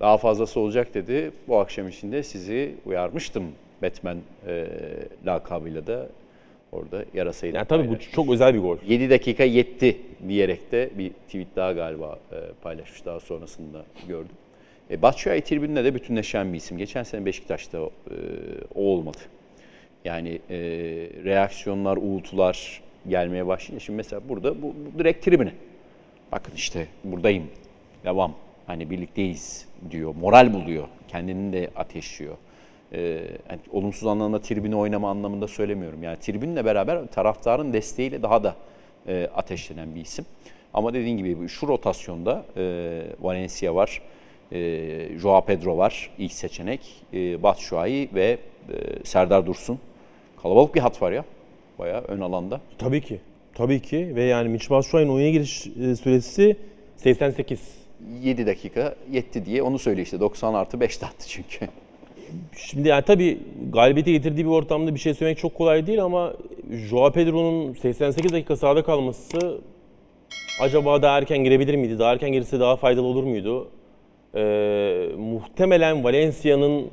Daha fazlası olacak dedi. Bu akşam içinde sizi uyarmıştım. Batman e, lakabıyla da orada yarasaydı. yani tabii bu çok özel bir gol. 7 dakika yetti diyerek de bir tweet daha galiba e, paylaşmış daha sonrasında gördüm. E, Batshuayi tribünle de bütünleşen bir isim. Geçen sene Beşiktaş'ta e, o olmadı. Yani e, reaksiyonlar, uğultular gelmeye başlayınca şimdi mesela burada bu, bu direkt tribüne. Bakın işte buradayım, devam. Hani birlikteyiz diyor, moral buluyor, kendini de ateşliyor. Ee, yani olumsuz anlamda tribüne oynama anlamında söylemiyorum. Yani tribünle beraber taraftarın desteğiyle daha da e, ateşlenen bir isim. Ama dediğin gibi şu rotasyonda e, Valencia var, e, Joao Pedro var ilk seçenek, e, Batshuayi ve e, Serdar Dursun. Kalabalık bir hat var ya, bayağı ön alanda. Tabii ki. Tabii ki ve yani Mitch Batshuayi'nin oyuna giriş e, süresi 88. 7 dakika yetti diye onu söyle işte 90 artı 5 de attı çünkü. Şimdi yani tabii galibiyeti getirdiği bir ortamda bir şey söylemek çok kolay değil ama Joao Pedro'nun 88 dakika sahada kalması acaba daha erken girebilir miydi? Daha erken girse daha faydalı olur muydu? Ee, muhtemelen Valencia'nın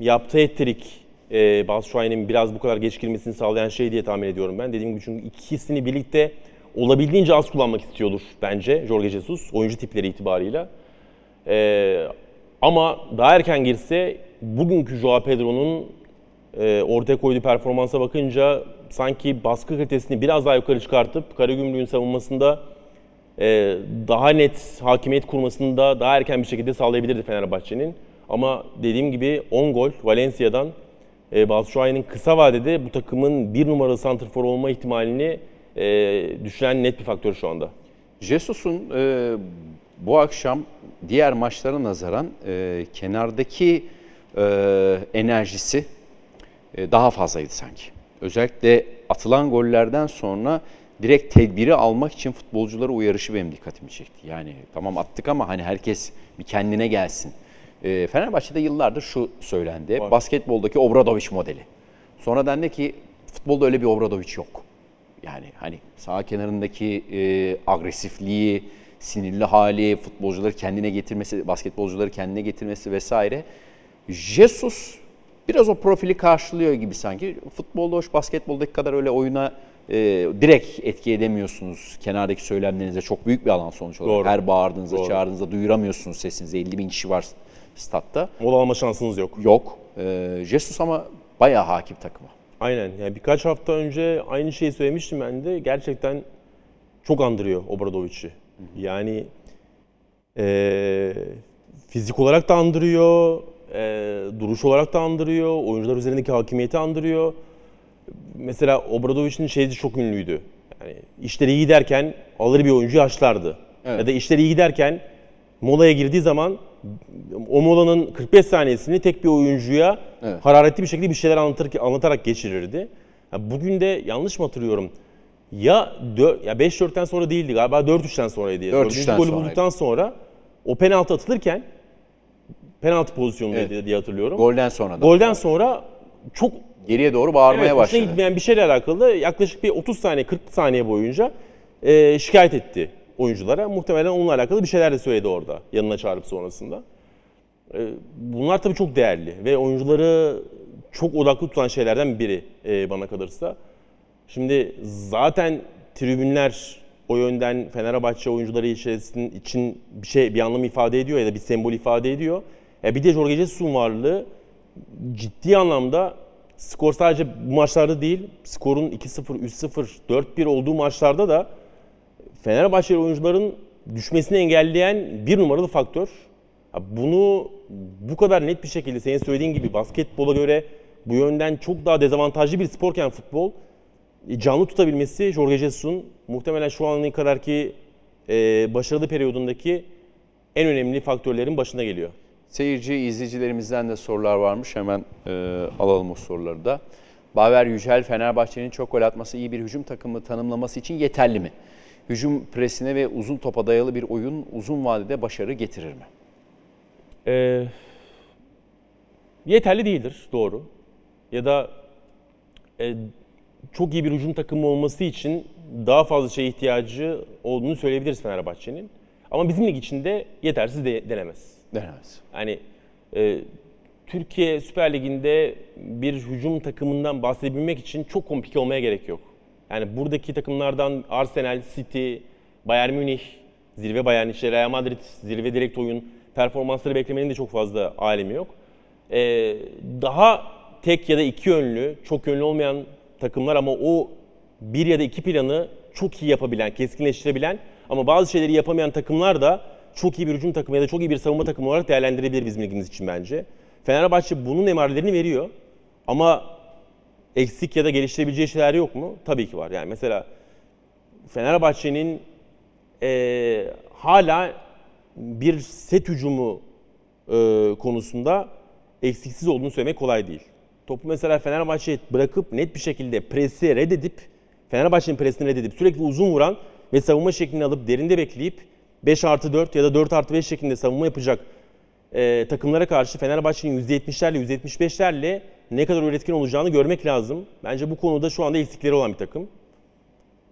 yaptığı ettirik e, Batshuayi'nin biraz bu kadar geç girmesini sağlayan şey diye tahmin ediyorum ben. Dediğim gibi çünkü ikisini birlikte olabildiğince az kullanmak istiyordur bence Jorge Jesus oyuncu tipleri itibarıyla. Ee, ama daha erken girse bugünkü Joao Pedro'nun e, ortaya koyduğu performansa bakınca sanki baskı kalitesini biraz daha yukarı çıkartıp Karagümrük'ün savunmasında e, daha net hakimiyet kurmasında daha erken bir şekilde sağlayabilirdi Fenerbahçe'nin. Ama dediğim gibi 10 gol Valencia'dan e, Batshuayi'nin kısa vadede bu takımın bir numaralı santrfor olma ihtimalini e, düşüren net bir faktör şu anda. Jesus'un e, bu akşam diğer maçlara nazaran e, kenardaki e, enerjisi e, daha fazlaydı sanki. Özellikle atılan gollerden sonra direkt tedbiri almak için futbolcuları uyarışı benim dikkatimi çekti. Yani tamam attık ama hani herkes bir kendine gelsin. E, Fenerbahçe'de yıllardır şu söylendi. Var. Basketboldaki Obradoviç modeli. Sonra dendi ki futbolda öyle bir Obradoviç yok. Yani hani sağ kenarındaki e, agresifliği, sinirli hali, futbolcuları kendine getirmesi, basketbolcuları kendine getirmesi vesaire. Jesus biraz o profili karşılıyor gibi sanki. Futbolda hoş, basketboldaki kadar öyle oyuna e, direkt etki edemiyorsunuz. Kenardaki söylemlerinize çok büyük bir alan sonuç olarak. Doğru. Her bağırdığınızda, Doğru. çağırdığınızda duyuramıyorsunuz sesinizi. 50 bin kişi var statta. Mola alma şansınız yok. Yok. E, Jesus ama bayağı hakim takıma. Aynen. Yani birkaç hafta önce aynı şeyi söylemiştim ben de. Gerçekten çok andırıyor Obradovic'i. Yani eee, fizik olarak da andırıyor, eee, duruş olarak da andırıyor, oyuncular üzerindeki hakimiyeti andırıyor. Mesela Obradovic'in şeyi çok ünlüydü. Yani işleri iyi giderken alır bir oyuncu yaşlardı. Evet. Ya da işleri iyi giderken molaya girdiği zaman o molanın 45 saniyesini tek bir oyuncuya Evet. hararetli bir şekilde bir şeyler anlatır, anlatarak geçirirdi. Ya bugün de yanlış mı hatırlıyorum? Ya, ya 5-4'ten sonra değildi galiba 4-3'ten sonraydı. 4-3'ten Dördüncü golü bulduktan sonra o penaltı atılırken penaltı pozisyonundaydı Evet. diye hatırlıyorum. Golden sonra da. Golden sonra çok Geriye doğru bağırmaya evet, başladı. gitmeyen bir şeyle alakalı yaklaşık bir 30 saniye 40 saniye boyunca e, şikayet etti oyunculara. Muhtemelen onunla alakalı bir şeyler de söyledi orada yanına çağırıp sonrasında. E, bunlar tabii çok değerli ve oyuncuları çok odaklı tutan şeylerden biri e, bana kalırsa. Şimdi zaten tribünler o yönden Fenerbahçe oyuncuları içerisinde için bir şey bir anlam ifade ediyor ya da bir sembol ifade ediyor. E bir de Jorge Jesus'un varlığı ciddi anlamda skor sadece bu maçlarda değil, skorun 2-0, 3-0, 4-1 olduğu maçlarda da Fenerbahçeli oyuncuların düşmesini engelleyen bir numaralı faktör. Bunu bu kadar net bir şekilde senin söylediğin gibi basketbola göre bu yönden çok daha dezavantajlı bir sporken futbol e, canlı tutabilmesi Jorge Jesus'un muhtemelen şu ana kadar ki e, başarılı periyodundaki en önemli faktörlerin başına geliyor. Seyirci, izleyicilerimizden de sorular varmış. Hemen e, alalım o soruları da. Baver Yücel, Fenerbahçe'nin çok gol atması iyi bir hücum takımı tanımlaması için yeterli mi? Hücum presine ve uzun topa dayalı bir oyun uzun vadede başarı getirir mi? Ee, yeterli değildir, doğru. Ya da e, çok iyi bir hücum takımı olması için daha fazla şeye ihtiyacı olduğunu söyleyebiliriz Fenerbahçe'nin. Ama bizim lig içinde yetersiz de denemez. Denemez. Yani e, Türkiye Süper Ligi'nde bir hücum takımından bahsedebilmek için çok komplike olmaya gerek yok. Yani buradaki takımlardan Arsenal, City, Bayern Münih, zirve Bayern, işte Real Madrid, zirve direkt oyun performansları beklemenin de çok fazla alemi yok. Ee, daha tek ya da iki yönlü, çok yönlü olmayan takımlar ama o bir ya da iki planı çok iyi yapabilen, keskinleştirebilen ama bazı şeyleri yapamayan takımlar da çok iyi bir hücum takımı ya da çok iyi bir savunma takımı olarak değerlendirebilir bizim ligimiz için bence. Fenerbahçe bunun emarelerini veriyor ama eksik ya da geliştirebileceği şeyler yok mu? Tabii ki var. Yani mesela Fenerbahçe'nin eee, hala bir set hücumu eee, konusunda eksiksiz olduğunu söylemek kolay değil. Topu mesela Fenerbahçe bırakıp net bir şekilde presi reddedip Fenerbahçe'nin presini reddedip sürekli uzun vuran ve savunma şeklini alıp derinde bekleyip 5 artı 4 ya da 4 artı 5 şeklinde savunma yapacak e, takımlara karşı Fenerbahçe'nin %70'lerle %75'lerle ne kadar üretken olacağını görmek lazım. Bence bu konuda şu anda eksikleri olan bir takım.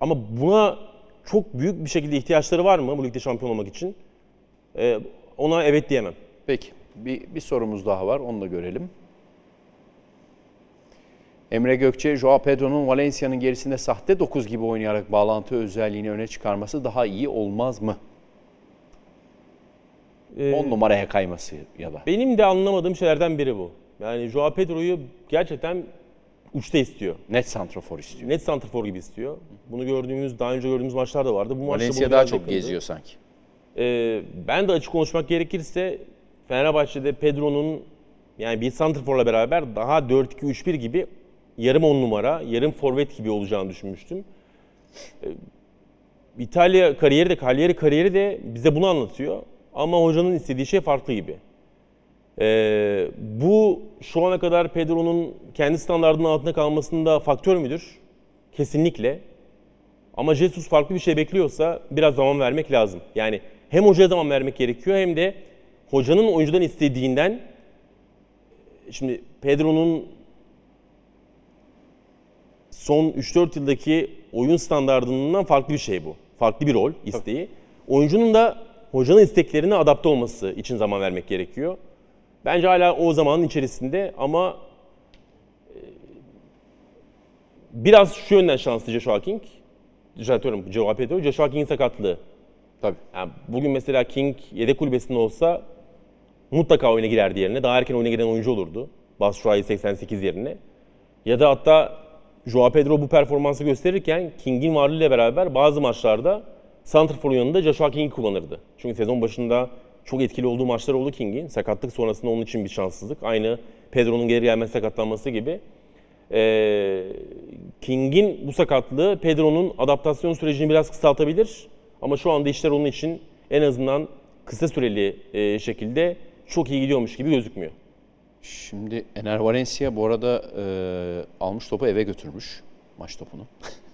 Ama buna çok büyük bir şekilde ihtiyaçları var mı bu ligde şampiyon olmak için? E, ona evet diyemem. Peki bir, bir sorumuz daha var onu da görelim. Emre Gökçe, Joao Pedro'nun Valencia'nın gerisinde sahte 9 gibi oynayarak bağlantı özelliğini öne çıkarması daha iyi olmaz mı? E, 10 numaraya kayması ya da. benim de anlamadığım şeylerden biri bu. Yani Joao Pedro'yu gerçekten uçta istiyor. Net santrafor istiyor. Net santrfor gibi istiyor. Bunu gördüğümüz, daha önce gördüğümüz maçlar da vardı. Bu maçta Valencia daha çok yakındı. geziyor sanki. Ee, ben de açık konuşmak gerekirse Fenerbahçe'de Pedro'nun yani bir santrforla beraber daha 4-2-3-1 gibi yarım 10 numara, yarım forvet gibi olacağını düşünmüştüm. Ee, İtalya kariyeri de, Cagliari kariyeri de bize bunu anlatıyor. Ama hocanın istediği şey farklı gibi. Ee, bu şu ana kadar Pedro'nun kendi standartının altında kalmasında faktör müdür? Kesinlikle. Ama Jesus farklı bir şey bekliyorsa biraz zaman vermek lazım. Yani hem hocaya zaman vermek gerekiyor hem de hocanın oyuncudan istediğinden şimdi Pedro'nun son 3-4 yıldaki oyun standartından farklı bir şey bu. Farklı bir rol isteği. Oyuncunun da hocanın isteklerine adapte olması için zaman vermek gerekiyor. Bence hala o zamanın içerisinde ama e, biraz şu yönden şanslı Joshua King. Düzeltiyorum Joao Pedro. Joshua King'in sakatlığı. Tabii. Yani bugün mesela King yedek kulübesinde olsa mutlaka oyuna girerdi yerine. Daha erken oyuna giren oyuncu olurdu. Batshuayi 88 yerine. Ya da hatta Joao Pedro bu performansı gösterirken King'in varlığıyla beraber bazı maçlarda Santrfor'un yanında Joshua King'i kullanırdı. Çünkü sezon başında çok etkili olduğu maçlar oldu King'in. Sakatlık sonrasında onun için bir şanssızlık. Aynı Pedro'nun geri gelmesi sakatlanması gibi. Ee, King'in bu sakatlığı Pedro'nun adaptasyon sürecini biraz kısaltabilir. Ama şu anda işler onun için en azından kısa süreli e, şekilde çok iyi gidiyormuş gibi gözükmüyor. Şimdi Ener Valencia bu arada e, almış topu eve götürmüş maç topunu.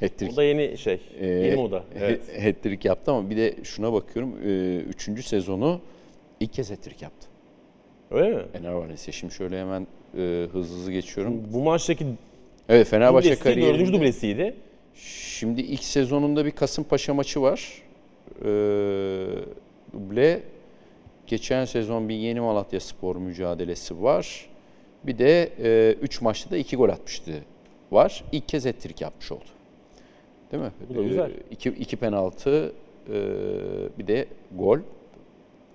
Hat-trick. O da yeni şey, Ee, yeni moda. Evet. hat-trick yaptı ama bir de şuna bakıyorum. e, Üçüncü sezonu ilk kez hat-trick yaptı. Öyle mi? Ener Valencia. Şimdi şöyle hemen e, hızlı hızlı geçiyorum. Bu maçtaki Evet Fenerbahçe dublesi, dördüncü kariyerinde. dublesiydi. Şimdi ilk sezonunda bir Kasımpaşa maçı var. Ee, duble. Geçen sezon bir Yeni Malatya Spor mücadelesi var. Bir de 3 maçta da 2 gol atmıştı var. İlk kez hat-trick yapmış oldu. Değil mi? Bu da güzel. 2 iki penaltı e, bir de gol.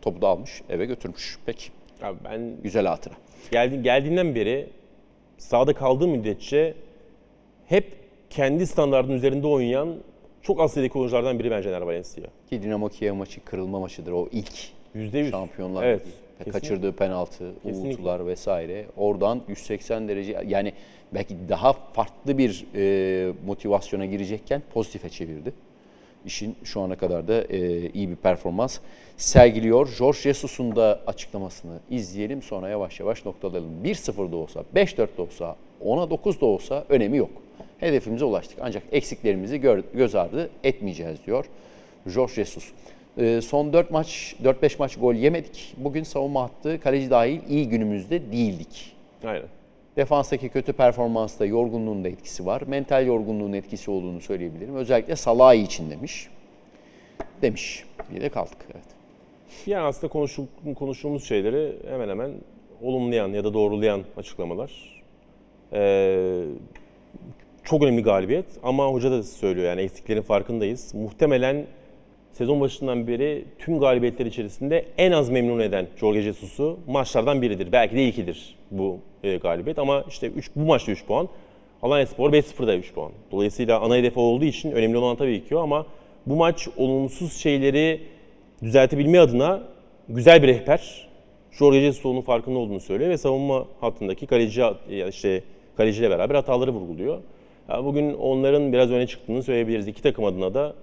Topu da almış eve götürmüş. Peki Abi ben güzel hatıra. geldi, geldiğinden beri sahada kaldığı müddetçe hep kendi standartının üzerinde oynayan çok az sayıdaki oyunculardan biri bence Ener Valencia. Ki Dinamo Kiev maçı kırılma maçıdır o ilk Yüzde yüz. şampiyonlar Evet. Ligi Kaçırdığı penaltı, Kesinlikle. uğultular vesaire. Oradan 180 derece yani belki daha farklı bir e, motivasyona girecekken pozitife çevirdi. İşin şu ana kadar da e, iyi bir performans sergiliyor. George Jesus'un da açıklamasını izleyelim sonra yavaş yavaş noktalayalım. 1-0 da olsa, 5-4 de olsa, 10'a 9 da olsa önemi yok. Hedefimize ulaştık ancak eksiklerimizi göz ardı etmeyeceğiz diyor George Jesus. E, son 4 maç, 4-5 maç gol yemedik. Bugün savunma hattı kaleci dahil iyi günümüzde değildik. Aynen. Defanstaki kötü performansta yorgunluğun da etkisi var. Mental yorgunluğun etkisi olduğunu söyleyebilirim. Özellikle Salah için demiş. Demiş. Bir de kaldık. Evet. Yani aslında konuşu, konuştuğumuz şeyleri hemen hemen olumlayan ya da doğrulayan açıklamalar. Ee, çok önemli galibiyet ama hoca da söylüyor yani eksiklerin farkındayız. Muhtemelen sezon başından beri tüm galibiyetler içerisinde en az memnun eden Jorge Jesus'u maçlardan biridir. Belki de ilkidir bu e, galibiyet ama işte üç, bu maçta 3 puan. Alanya Spor 5-0'da 3 puan. Dolayısıyla ana hedefi olduğu için önemli olan tabii ki o ama bu maç olumsuz şeyleri düzeltebilme adına güzel bir rehber. Jorge Jesus onun farkında olduğunu söylüyor ve savunma hattındaki kaleci işte kaleciyle beraber hataları vurguluyor. Ya bugün onların biraz öne çıktığını söyleyebiliriz. İki takım adına da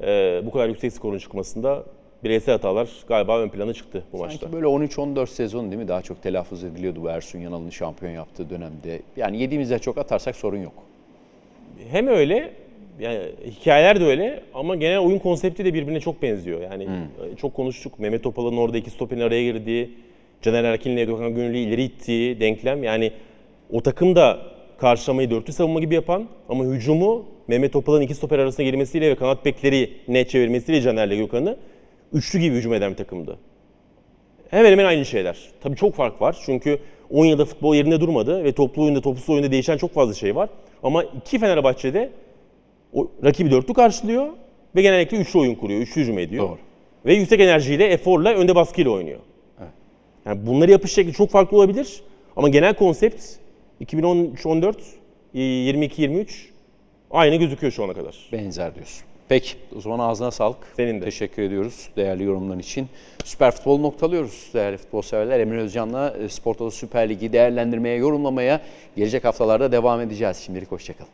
e, bu kadar yüksek skorun çıkmasında bireysel hatalar galiba ön plana çıktı bu maçta. Sanki böyle 13-14 sezon değil mi? Daha çok telaffuz ediliyordu bu Ersun Yanal'ın şampiyon yaptığı dönemde. Yani yediğimizde çok atarsak sorun yok. Hem öyle yani hikayeler de öyle ama genel oyun konsepti de birbirine çok benziyor. Yani e, çok konuştuk. Mehmet Topal'ın orada iki stoperin araya girdiği, Caner Erkin'le Gökhan Gönüllü ileri ittiği denklem. Yani o takım da karşılamayı dörtlü savunma gibi yapan ama hücumu Mehmet Topal'ın iki stoper arasına girmesiyle ve kanat bekleri ne çevirmesiyle Caner'le Gökhan'ı üçlü gibi hücum eden bir takımdı. Hemen hemen aynı şeyler. Tabii çok fark var. Çünkü 10 yılda futbol yerinde durmadı ve toplu oyunda, topsuz oyunda değişen çok fazla şey var. Ama iki Fenerbahçe'de o rakibi dörtlü karşılıyor ve genellikle üçlü oyun kuruyor, üçlü hücum ediyor. Doğru. Ve yüksek enerjiyle, eforla, önde baskıyla oynuyor. Yani bunları yapış şekli çok farklı olabilir ama genel konsept 2013-14, 22-23 aynı gözüküyor şu ana kadar. Benzer diyorsun. Peki o zaman ağzına sağlık. Senin de. Teşekkür ediyoruz değerli yorumların için. Süper Futbol noktalıyoruz değerli futbol severler. Emre Özcan'la e, Spor Toto Süper Ligi değerlendirmeye, yorumlamaya gelecek haftalarda devam edeceğiz. Şimdilik hoşçakalın.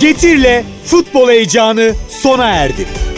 Getir'le futbol heyecanı sona erdi.